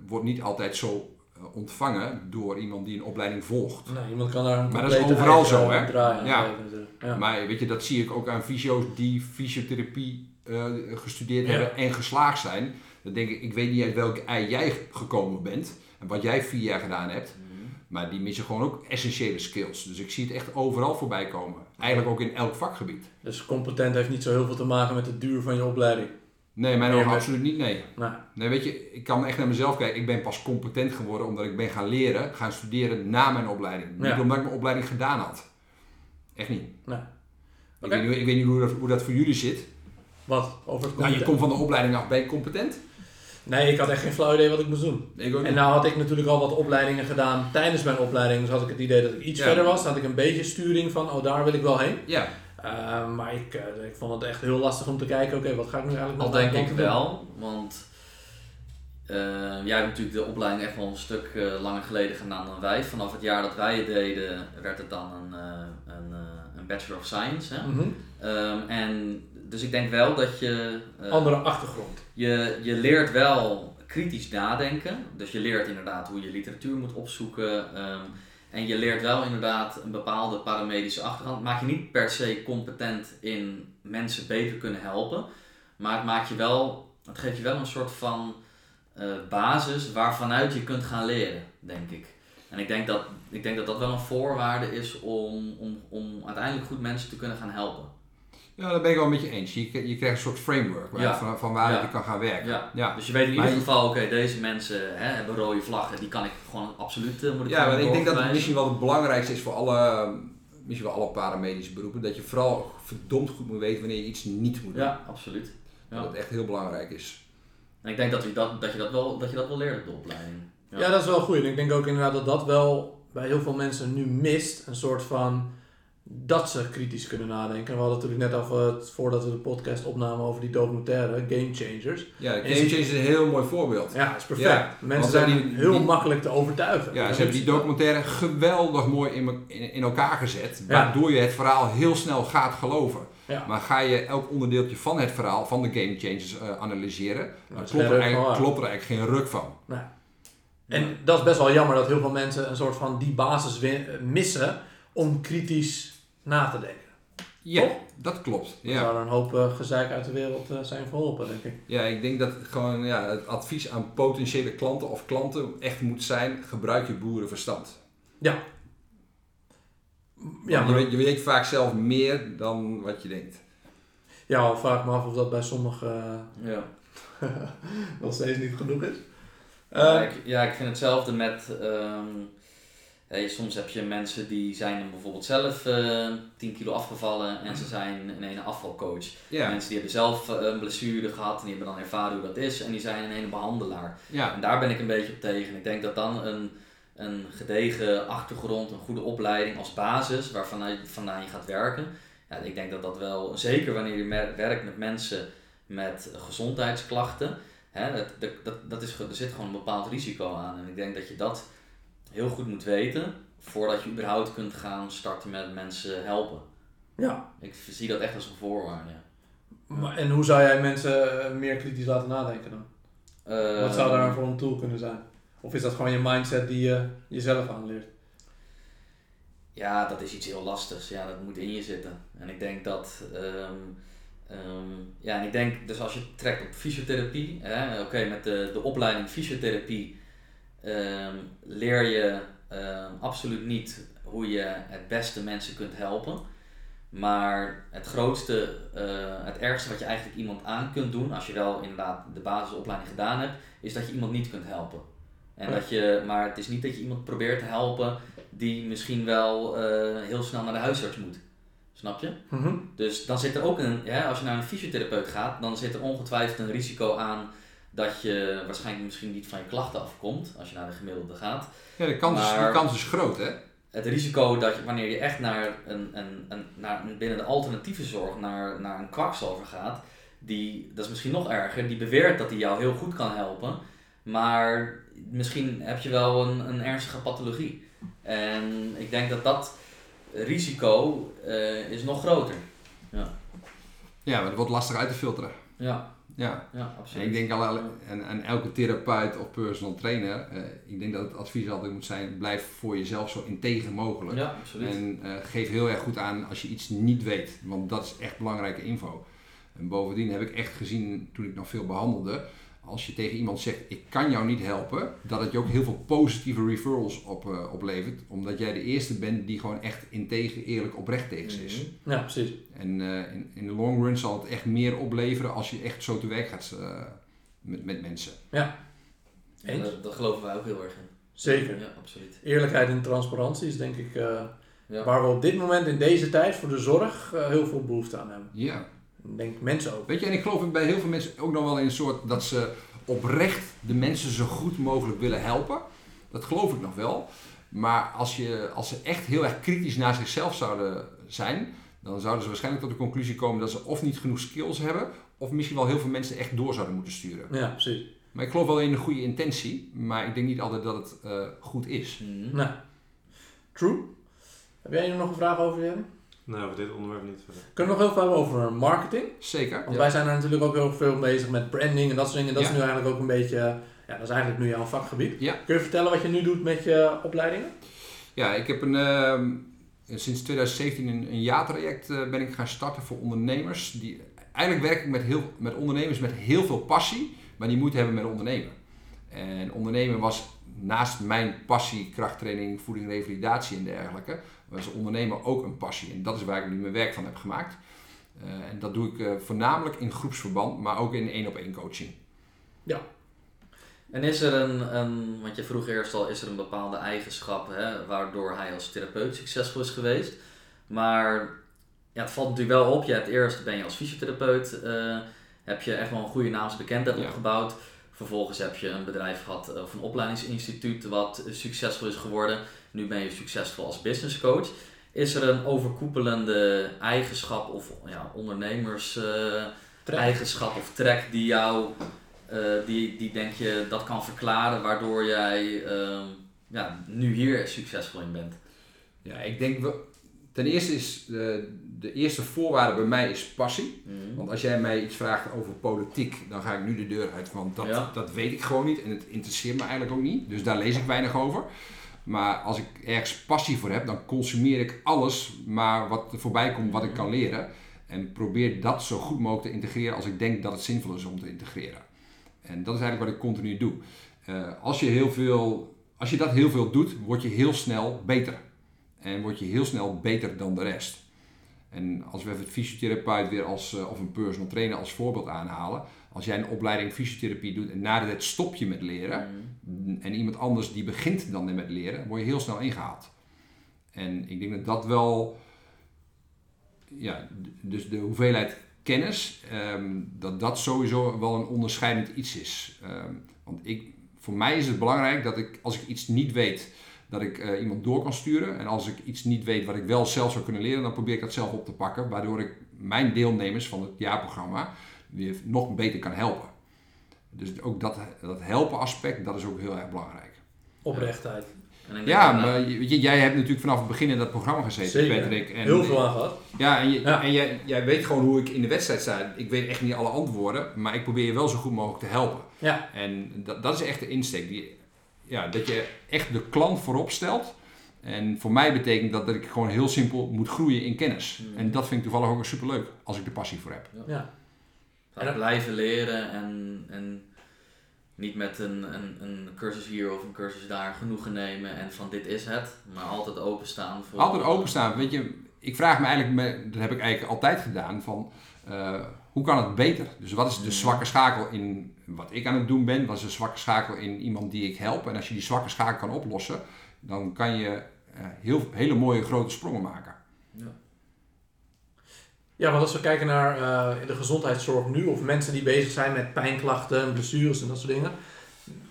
wordt niet altijd zo ontvangen door iemand die een opleiding volgt. Nee, iemand kan daar een Maar dat is complete overal zo, hè? Ja. geven natuurlijk. Ja. Maar weet je, dat zie ik ook aan fysio's die fysiotherapie eh, gestudeerd Ja. hebben en geslaagd zijn. Dan denk ik, ik weet niet uit welk ei jij gekomen bent en wat jij vier jaar gedaan hebt. Mhm. Maar die missen gewoon ook essentiële skills. Dus ik zie het echt overal voorbij komen. Eigenlijk ook in elk vakgebied. Dus competent heeft niet zo heel veel te maken met de duur van je opleiding. Nee, mijn ogen absoluut niet, nee. Nee. Nee, weet je, ik kan echt naar mezelf kijken. Ik ben pas competent geworden omdat ik ben gaan leren, gaan studeren na mijn opleiding. Ja. Niet omdat ik mijn opleiding gedaan had. Echt niet. Nee. Ik, weet niet ik weet niet hoe dat, hoe dat voor jullie zit. Wat? Over Nou, je komt van de opleiding af. Ben je competent? Nee, ik had echt geen flauw idee wat ik moest doen. Ik En nou had ik natuurlijk al wat opleidingen gedaan tijdens mijn opleiding. Dus had ik het idee dat ik iets Ja. verder was. Dan had ik een beetje sturing van, oh daar wil ik wel heen. Ja, Eh, maar ik, eh, ik vond het echt heel lastig om te kijken, oké, wat ga ik nu eigenlijk Al met denk ik doen? wel, want eh, jij hebt natuurlijk de opleiding echt wel een stuk langer geleden gedaan dan wij. Vanaf het jaar dat wij het deden, werd het dan een, een, een Bachelor of Science. Hè? Mhm. Ehm, en dus ik denk wel dat je. Andere achtergrond. je, je leert wel kritisch nadenken. Dus je leert inderdaad hoe je literatuur moet opzoeken. ehm, en je leert wel inderdaad een bepaalde paramedische achtergrond. Maak je niet per se competent in mensen beter kunnen helpen. Maar het maakt je wel, het geeft je wel een soort van eh, basis waarvanuit je kunt gaan leren, denk ik. En ik denk dat ik denk dat, dat wel een voorwaarde is om, om, om uiteindelijk goed mensen te kunnen gaan helpen. Ja daar ben ik wel met je eens. Je, je krijgt een soort framework waar- Ja. van, van waar Ja. je kan gaan werken. Ja. Ja, Dus je weet in Maar ieder geval, oké, deze mensen hè, hebben rode vlaggen, die kan ik gewoon absoluut, eh, moet ik ja want ik denk dat het misschien wel het belangrijkste is voor alle, misschien wel alle paramedische beroepen. Dat je vooral verdomd goed moet weten wanneer je iets niet moet doen. Ja, absoluut. Ja. Dat het echt heel belangrijk is. En ik denk dat je dat, dat, je dat, wel, dat je dat wel leert op de opleiding. Ja. dat is wel goed. En ik denk ook inderdaad dat dat wel bij heel veel mensen nu mist. Een soort van dat ze kritisch kunnen nadenken. We hadden natuurlijk net over het, voordat we de podcast opnamen over die documentaire, Game Changers. Ja, Game ze- Change is een heel mooi voorbeeld. Ja, is perfect. Ja, mensen zijn die- heel die- makkelijk te overtuigen. Ja, ze hebben die documentaire geweldig mooi in, in, in elkaar gezet. Ja. Waardoor je het verhaal heel snel gaat geloven. Ja. Maar ga je elk onderdeeltje van het verhaal, van de game changes eh, analyseren, dan klopt er, eigenlijk, waar. klopt er eigenlijk geen ruk van. En dat is best wel jammer dat heel veel mensen een soort van die basis missen om kritisch na te denken. Ja, dat klopt. Er Ja. zou er een hoop eh, gezeik uit de wereld eh, zijn verholpen, denk ik. ja, ik denk dat gewoon ja, het advies aan potentiële klanten of klanten echt moet zijn, gebruik je boerenverstand. Ja, Want je, maar, weet, je weet vaak zelf meer dan wat je denkt. ja, al vraag ik me af of dat bij sommigen Ja. eh, (laughs) nog steeds niet genoeg is. ja, Eh, ik, ja, ik vind hetzelfde met. ehm, hey, soms heb je mensen die zijn dan bijvoorbeeld zelf eh 10 kilo afgevallen en ze zijn in een afvalcoach. Mensen die hebben zelf eh, een blessure gehad en die hebben dan ervaren hoe dat is en die zijn een behandelaar. ja. En daar ben ik een beetje op tegen. Ik denk dat dan een, een gedegen achtergrond, een goede opleiding als basis waarvan je, vandaan je gaat werken. Ja, ik denk dat dat wel, zeker wanneer je werkt met mensen met gezondheidsklachten, hè, dat, dat, dat, is, er zit gewoon een bepaald risico aan. En ik denk dat je dat heel goed moet weten voordat je überhaupt kunt gaan starten met mensen helpen. ja, Ik zie dat echt als een voorwaarde. maar, en hoe zou jij mensen eh, meer kritisch laten nadenken dan? Wat zou daar voor een tool kunnen zijn? Of is dat gewoon je mindset die je jezelf aanleert? Ja, dat is iets heel lastigs. Ja, dat moet in je zitten. En ik denk dat. ehm, ehm, ja, en ik denk dus als je trekt op fysiotherapie, hè, oké, met de, de opleiding fysiotherapie ehm, leer je ehm, absoluut niet hoe je het beste mensen kunt helpen. Maar het grootste, eh, het ergste wat je eigenlijk iemand aan kunt doen, als je wel inderdaad de basisopleiding gedaan hebt, is dat je iemand niet kunt helpen. En dat je, maar het is niet dat je iemand probeert te helpen die misschien wel eh, heel snel naar de huisarts moet. Snap je? Mhm. Dus dan zit er ook een, ja, als je naar een fysiotherapeut gaat, dan zit er ongetwijfeld een risico aan dat je waarschijnlijk misschien niet van je klachten afkomt als je naar de gemiddelde gaat. ja de, kans is, Maar- de kans is groot, hè? Het risico dat je, wanneer je echt naar een, een, een, naar een, binnen de alternatieve zorg naar, naar een kwakzalver gaat, die, dat is misschien nog erger, die beweert dat hij jou heel goed kan helpen, maar misschien heb je wel een, een ernstige pathologie. En ik denk dat dat risico eh, is nog groter. Ja. Ja, maar het wordt lastig uit te filteren. Ja, Ja. ja En absoluut. ik denk al aan, aan elke therapeut of personal trainer, eh, ik denk dat het advies altijd moet zijn, blijf voor jezelf zo integer mogelijk. Ja, absoluut. En eh, geef heel erg goed aan als je iets niet weet, want dat is echt belangrijke info. En bovendien heb ik echt gezien, toen ik nog veel behandelde, als je tegen iemand zegt, ik kan jou niet helpen, dat het je ook heel veel positieve referrals op, eh, oplevert. Omdat jij de eerste bent die gewoon echt integer, eerlijk, oprecht tegen ze is. Mhm. Ja, precies. En eh, in, in de long run zal het echt meer opleveren als je echt zo te werk gaat eh, met, met mensen. Ja, Eens? dat, dat geloven wij ook heel erg in. Zeker. Ja, absoluut. Eerlijkheid en transparantie is denk ik eh, Ja. waar we op dit moment in deze tijd voor de zorg heel veel behoefte aan hebben. Ja. Denk mensen ook. Weet je, en ik geloof bij heel veel mensen ook nog wel in een soort dat ze oprecht de mensen zo goed mogelijk willen helpen. Dat geloof ik nog wel. Maar als, je, als ze echt heel erg kritisch naar zichzelf zouden zijn, dan zouden ze waarschijnlijk tot de conclusie komen dat ze of niet genoeg skills hebben, of misschien wel heel veel mensen echt door zouden moeten sturen. Ja, precies. Maar ik geloof wel in een goede intentie, maar ik denk niet altijd dat het eh, goed is. Mhm. Nou, true. Heb jij nog een vraag over, Jerry? Nee, over dit onderwerp niet verder. Kunnen we nog heel veel over marketing? Zeker. Want wij zijn er natuurlijk ook heel veel bezig met branding en dat soort dingen. Dat is nu eigenlijk ook een beetje, ja, dat is eigenlijk nu jouw vakgebied. Ja. Kun je vertellen wat je nu doet met je opleidingen? Ja, ik heb een, ehm, sinds 2017 een, een jaartraject eh, ben ik gaan starten voor ondernemers. Die, eigenlijk werk ik met, heel, met ondernemers met heel veel passie, maar die moeten hebben met ondernemen. En ondernemen was naast mijn passie, krachttraining, voeding, revalidatie en dergelijke, was ondernemen ook een passie. En dat is waar ik nu mijn werk van heb gemaakt. Eh, en dat doe ik eh, voornamelijk in groepsverband, maar ook in één op één coaching. En is er een, een, want je vroeg eerst al, is er een bepaalde eigenschap hè, waardoor hij als therapeut succesvol is geweest? Maar ja, het valt natuurlijk wel op. Je hebt eerst, ben je als fysiotherapeut, eh, heb je echt wel een goede naamsbekendheid Ja. opgebouwd. Vervolgens heb je een bedrijf gehad eh, of een opleidingsinstituut wat succesvol is geworden. Nu ben je succesvol als business coach. Is er een overkoepelende eigenschap of ja, ondernemers eh, eigenschap of trek die jou, eh, die, die denk je dat kan verklaren waardoor jij ehm, ja, nu hier succesvol in bent? Ja, ik denk wel. Ten eerste is de, de eerste voorwaarde bij mij is passie. Mhm. Want als jij mij iets vraagt over politiek, dan ga ik nu de deur uit. Want dat, Ja. dat weet ik gewoon niet en het interesseert me eigenlijk ook niet. Dus daar lees ik weinig over. Maar als ik ergens passie voor heb, dan consumeer ik alles maar wat er voorbij komt, wat ik kan leren. En probeer dat zo goed mogelijk te integreren als ik denk dat het zinvol is om te integreren. En dat is eigenlijk wat ik continu doe. Eh, als, je heel veel, als je dat heel veel doet, word je heel snel beter. En word je heel snel beter dan de rest. En als we even het fysiotherapeut weer als, eh, of een personal trainer als voorbeeld aanhalen. Als jij een opleiding fysiotherapie doet en na de tijd stop je met leren. Mhm. En iemand anders die begint dan met leren, word je heel snel ingehaald. En ik denk dat dat wel, ja, dus de hoeveelheid kennis, ehm, dat dat sowieso wel een onderscheidend iets is. Ehm, want ik, voor mij is het belangrijk dat ik, als ik iets niet weet, dat ik eh, iemand door kan sturen. En als ik iets niet weet wat ik wel zelf zou kunnen leren, dan probeer ik dat zelf op te pakken. Waardoor ik mijn deelnemers van het jaarprogramma weer nog beter kan helpen. Dus ook dat, dat helpen aspect, dat is ook heel erg belangrijk. Oprechtheid. En ik denk Ja, maar je- weet je, jij hebt natuurlijk vanaf het begin in dat programma gezeten, Zeker. Patrick. En, Heel veel aan gehad. Ja, en, je, Ja. en jij, jij weet gewoon hoe ik in de wedstrijd sta. Ik weet echt niet alle antwoorden, maar ik probeer je wel zo goed mogelijk te helpen. Ja, En dat, dat is echt de insteek. Die, ja, dat je echt de klant voorop stelt. En voor mij betekent dat dat ik gewoon heel simpel moet groeien in kennis. Hmm. En dat vind ik toevallig ook superleuk als ik er passie voor heb. ja. En- blijven leren en, en niet met een, een, een cursus hier of een cursus daar genoegen nemen en van dit is het, maar altijd openstaan voor... Altijd openstaan. Weet je, ik vraag me eigenlijk, me- dat heb ik eigenlijk altijd gedaan, van eh, hoe kan het beter? Dus wat is de zwakke schakel in wat ik aan het doen ben? Is de zwakke schakel in iemand die ik help? En als je die zwakke schakel kan oplossen, dan kan je eh, heel, hele mooie grote sprongen maken. Ja, want als we kijken naar eh, de gezondheidszorg nu, of mensen die bezig zijn met pijnklachten en blessures en dat soort dingen.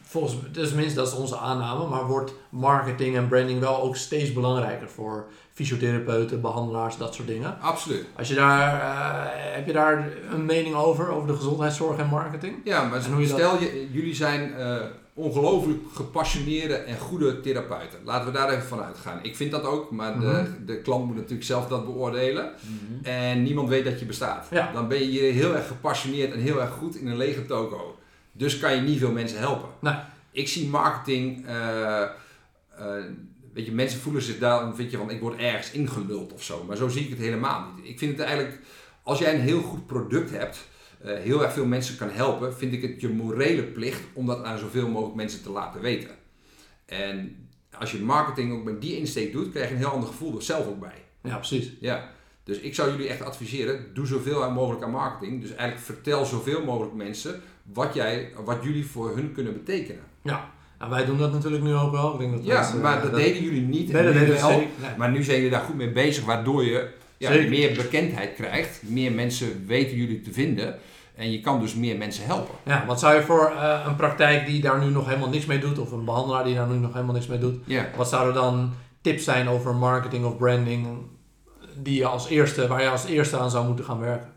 Volgens dus tenminste, dat is onze aanname, maar wordt marketing en branding wel ook steeds belangrijker voor fysiotherapeuten, behandelaars, dat soort dingen. Absoluut. Als je daar, eh, heb je daar een mening over, over de gezondheidszorg en marketing? Ja, maar En hoe je dat- stel je, jullie zijn eh, ongelooflijk gepassioneerde en goede therapeuten. Laten we daar even van uitgaan. Ik vind dat ook, maar de, Mhm. de klant moet natuurlijk zelf dat beoordelen. En niemand weet dat je bestaat. Ja. Dan ben je hier heel erg gepassioneerd en heel erg goed in een lege toko. Dus kan je niet veel mensen helpen. Nee. Ik zie marketing. eh, eh, weet je, mensen voelen zich daar, weet je, van ik word ergens ingeluld of zo. Maar zo zie ik het helemaal niet. Ik vind het eigenlijk, als jij een heel goed product hebt, eh, heel erg veel mensen kan helpen, vind ik het je morele plicht om dat aan zoveel mogelijk mensen te laten weten. En als je marketing ook met die insteek doet, krijg je een heel ander gevoel er zelf ook bij. Ja, precies. Ja, dus ik zou jullie echt adviseren, doe zoveel mogelijk aan marketing. Dus eigenlijk vertel zoveel mogelijk mensen wat, jij, wat jullie voor hun kunnen betekenen. Ja. Nou, wij doen dat natuurlijk nu ook wel. Ik denk dat Ja, dat, eh, maar dat, deden jullie niet. Nee, en dat deden we wel. zeker. Nee. Maar nu zijn jullie daar goed mee bezig, waardoor je ja, meer bekendheid krijgt. Meer mensen weten jullie te vinden. En je kan dus meer mensen helpen. Ja, wat zou je voor eh, een praktijk die daar nu nog helemaal niks mee doet, of een behandelaar die daar nu nog helemaal niks mee doet, wat zouden dan tips zijn over marketing of branding die je als eerste, waar je als eerste aan zou moeten gaan werken?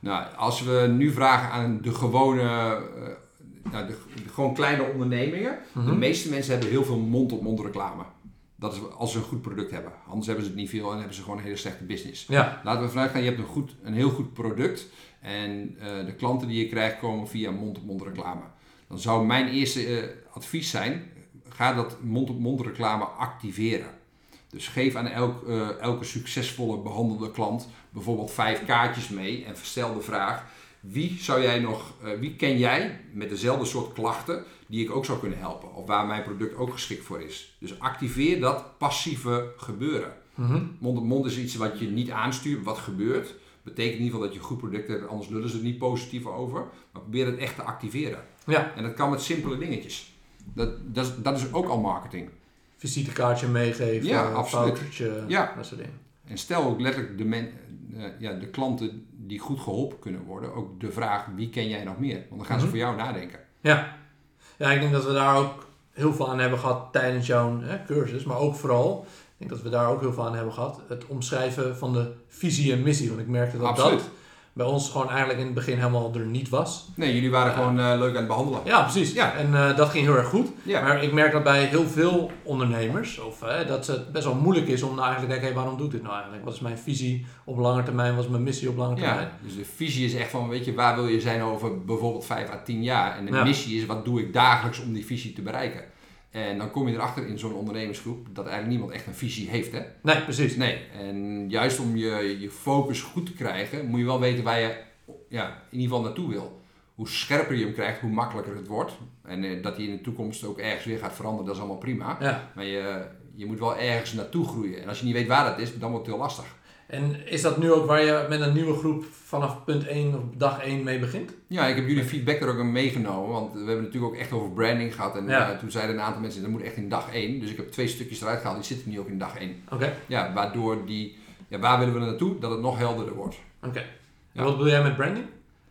Nou, als we nu vragen aan de gewone, eh, nou, de, de gewoon kleine ondernemingen. De Mhm. meeste mensen hebben heel veel mond-op-mond reclame. Dat is als ze een goed product hebben. Anders hebben ze het niet veel en hebben ze gewoon een hele slechte business. Ja, Laten we vanuit gaan, je hebt een, goed, een heel goed product. En eh, de klanten die je krijgt komen via mond-op-mond reclame. Dan zou mijn eerste eh, advies zijn, ga dat mond-op-mond reclame activeren. Dus geef aan elk, eh, elke succesvolle behandelde klant bijvoorbeeld vijf kaartjes mee en stel de vraag: wie zou jij nog, eh, wie ken jij met dezelfde soort klachten die ik ook zou kunnen helpen? Of waar mijn product ook geschikt voor is. Dus activeer dat passieve gebeuren. Mhm. Mond op mond is iets wat je niet aanstuurt, wat gebeurt. Betekent in ieder geval dat je een goed product hebt, anders lullen ze er niet positief over. Maar probeer het echt te activeren. ja. En dat kan met simpele dingetjes. Dat, dat, is, dat is ook al marketing. Visitekaartje meegeven, Ja, een absoluut. Ja. dat soort dingen. En stel ook letterlijk de, men, eh, ja, de klanten die goed geholpen kunnen worden, ook de vraag wie ken jij nog meer? Want dan gaan ze Mhm. voor jou nadenken. Ja. ja, ik denk dat we daar ook heel veel aan hebben gehad tijdens jouw hè, cursus, maar ook vooral, ik denk dat we daar ook heel veel aan hebben gehad, het omschrijven van de visie en missie. Want ik merkte dat Absoluut. dat bij ons gewoon eigenlijk in het begin helemaal er niet was. Nee, jullie waren gewoon eh, leuk aan het behandelen. Ja, precies. Ja. En eh, dat ging heel erg goed. Ja. Maar ik merk dat bij heel veel ondernemers, of, eh, dat het best wel moeilijk is om nou eigenlijk te denken, hey, waarom doe ik dit nou eigenlijk? Wat is mijn visie op lange termijn? Wat is mijn missie op lange termijn? Ja, dus de visie is echt van, weet je, waar wil je zijn over bijvoorbeeld 5 à 10 jaar? En de Ja. missie is, wat doe ik dagelijks om die visie te bereiken? En dan kom je erachter in zo'n ondernemersgroep dat eigenlijk niemand echt een visie heeft, hè? Nee, precies. Nee, en juist om je, je focus goed te krijgen, moet je wel weten waar je ja, in ieder geval naartoe wil. Hoe scherper je hem krijgt, hoe makkelijker het wordt. En eh, dat hij in de toekomst ook ergens weer gaat veranderen, dat is allemaal prima. Ja. Maar je, je moet wel ergens naartoe groeien. En als je niet weet waar dat is, dan wordt het heel lastig. En is dat nu ook waar je met een nieuwe groep vanaf punt 1 of dag 1 mee begint? Ja, ik heb jullie feedback er ook meegenomen, want we hebben natuurlijk ook echt over branding gehad. En Ja. eh, toen zeiden een aantal mensen, dat moet echt in dag 1. Dus ik heb twee stukjes eruit gehaald, die zitten nu ook in dag 1. Oké, Ja, waardoor die, ja, waar willen we naartoe? Dat het nog helderder wordt. oké. En Ja. wat bedoel jij met branding?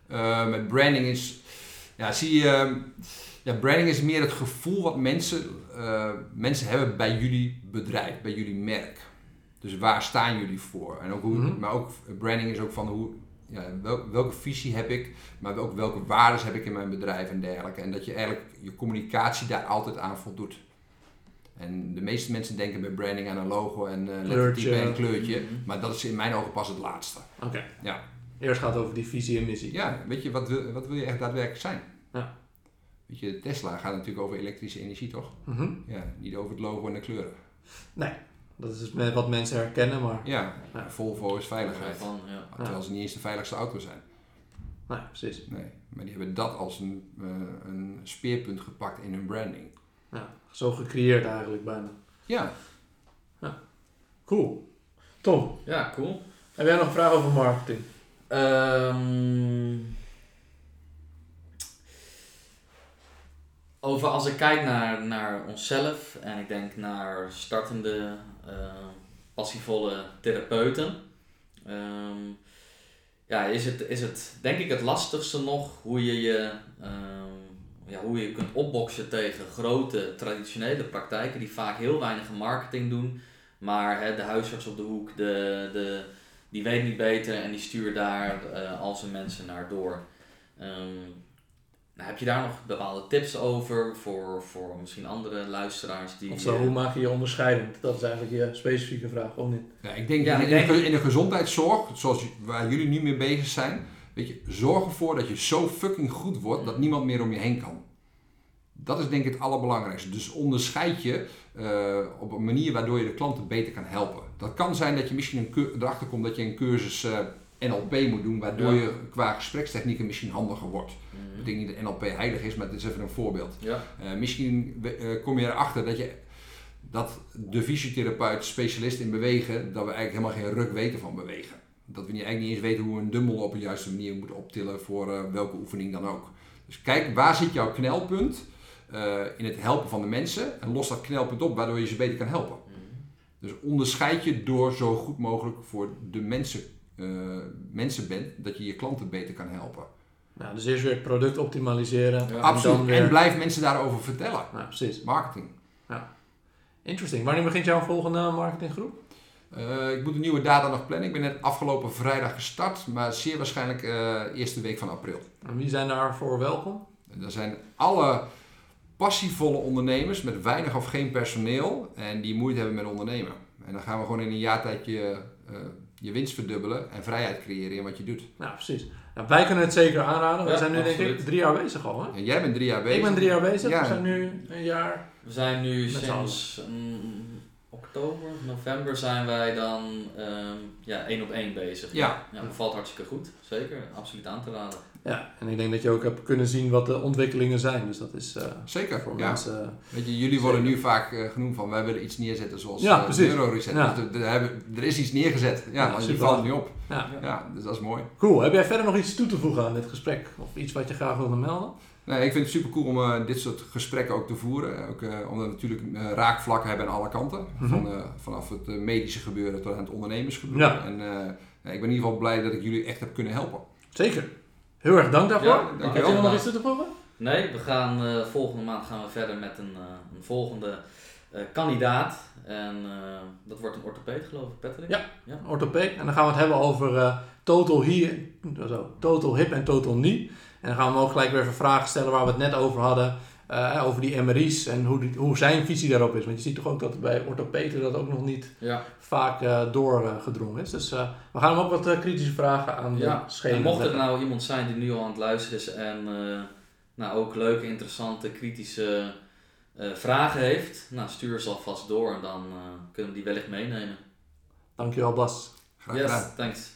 Eh, met branding is, ja, zie je, ehm, ja, branding is meer het gevoel wat mensen, eh, mensen hebben bij jullie bedrijf, bij jullie merk. Dus waar staan jullie voor? En ook hoe, Mhm. Maar ook branding is ook van hoe, ja, wel- welke visie heb ik, maar ook welke waarden heb ik in mijn bedrijf en dergelijke. En dat je eigenlijk je communicatie daar altijd aan voldoet. En de meeste mensen denken bij branding aan een logo en uh, Kleurtje. en een kleurtje. Mhm. Maar dat is in mijn ogen pas het laatste. Oké. Ja. Eerst gaat het over die visie en missie. Ja, weet je, wat wil, wat wil je echt daadwerkelijk zijn? Ja. Weet je, Tesla gaat natuurlijk over elektrische energie, toch? Mhm. Ja, niet over het logo en de kleuren. Dat is dus wat mensen herkennen, maar Ja, Ja. Volvo is veiligheid. Van, ja. Terwijl ze niet eens de veiligste auto zijn. nee, precies. Nee, maar die hebben dat als een, eh, een speerpunt gepakt in hun branding. Ja, zo gecreëerd eigenlijk bijna. Ja, Cool. Tom, ja, cool. heb jij nog een vraag over marketing? Ehm, over als ik kijk naar, naar onszelf en ik denk naar startende, passievolle therapeuten. ehm, ja, is het, is het denk ik het lastigste nog hoe je je, ehm, ja, hoe je kunt opboksen tegen grote traditionele praktijken die vaak heel weinig marketing doen. Maar de huisarts op de hoek, de, de, die weet niet beter en die stuurt daar eh, al zijn mensen naar door. Ehm, Nou, heb je daar nog bepaalde tips over voor, voor misschien andere luisteraars die... Of zo, eh, hoe maak je je onderscheidend? Dat is eigenlijk je specifieke vraag, of niet? Ja, ik denk, Ja, in, denk- de, in de gezondheidszorg, zoals waar jullie nu mee bezig zijn, weet je, zorg ervoor dat je zo fucking goed wordt dat niemand meer om je heen kan. Dat is denk ik het allerbelangrijkste. Dus onderscheid je eh, op een manier waardoor je de klanten beter kan helpen. Dat kan zijn dat je misschien een erachter komt dat je een cursus eh, NLP moet doen, waardoor Ja. je qua gesprekstechnieken misschien handiger wordt. mhm. Ik denk niet dat NLP heilig is, maar dit is even een voorbeeld. Ja. Eh, misschien eh, kom je erachter dat, je, dat de fysiotherapeut, specialist in bewegen, dat we eigenlijk helemaal geen ruk weten van bewegen. Dat we niet, eigenlijk niet eens weten hoe we een dumbbell op een juiste manier moeten optillen voor eh, welke oefening dan ook. Dus kijk, waar zit jouw knelpunt in het helpen van de mensen en los dat knelpunt op waardoor je ze beter kan helpen. Mhm. Dus onderscheid je door zo goed mogelijk voor de mensen, mensen bent, dat je je klanten beter kan helpen. Nou, dus eerst weer het product optimaliseren. Ja. en Absoluut. dan weer... En blijf mensen daarover vertellen. Nou, precies. Marketing. Interesting. Wanneer begint jouw volgende marketinggroep? Eh, ik moet een nieuwe data nog plannen. Ik ben net afgelopen vrijdag gestart, maar zeer waarschijnlijk eh eerste week van april. En wie zijn daarvoor welkom? En Er zijn alle passievolle ondernemers met weinig of geen personeel en die moeite hebben met ondernemen. En dan gaan we gewoon in een jaar tijd je, eh, je winst verdubbelen en vrijheid creëren in wat je doet. Nou, precies. Nou, wij kunnen het zeker aanraden. We zijn nu denk ik drie jaar bezig al. Hè? En jij bent drie jaar bezig. Ik ben drie jaar bezig. Ja. We zijn nu een jaar. We zijn nu sinds mm, oktober, november zijn wij dan ehm, ja, één op één bezig. Ja. ja. Bevalt hartstikke goed. Zeker, absoluut aan te raden. Ja, en ik denk dat je ook hebt kunnen zien wat de ontwikkelingen zijn. Dus dat is eh, Zeker, voor ja. mensen... Weet je, jullie worden nu vaak eh, genoemd van wij willen iets neerzetten zoals Ja, eh, precies. Neuroreset. Ja. Dus er, er hebben- er is iets neergezet. Ja, Ja, je valt niet op. Ja. Ja, dus dat is mooi. Cool. Heb jij verder nog iets toe te voegen aan dit gesprek? Of iets wat je graag wilde melden? Nee, ik vind het super cool om eh, dit soort gesprekken ook te voeren. Ook, eh, omdat we natuurlijk eh, raakvlakken hebben aan alle kanten. Mhm. Van, eh, vanaf het medische gebeuren tot aan het ondernemersgebeuren. Ja. En eh, ja, ik ben in ieder geval blij dat ik jullie echt heb kunnen helpen. Zeker. Heel erg dank daarvoor. Ja, Heb dankjewel. je nog iets toe te voegen? Nee, we gaan eh, volgende maand gaan we verder met een, eh, een volgende eh, kandidaat. En eh, dat wordt een orthopeed geloof ik, Patrick? Ja. Orthopeed. En dan gaan we het hebben over eh, total, hier, zo, total hip en total knee. En dan gaan we hem ook gelijk weer even vragen stellen waar we het net over hadden. eh, over die MRI's en hoe, die, hoe zijn visie daarop is. Want je ziet toch ook dat bij orthopeden dat ook nog niet Ja. vaak eh, doorgedrongen is. Dus eh, we gaan hem ook wat kritische vragen aan ja. de schenen En mocht er nou iemand zijn die nu al aan het luisteren is en eh, nou, ook leuke, interessante, kritische eh, vragen heeft, nou, stuur ze alvast door en dan eh, kunnen we die wellicht meenemen. Dankjewel Bas. Graag gedaan. Yes, thanks.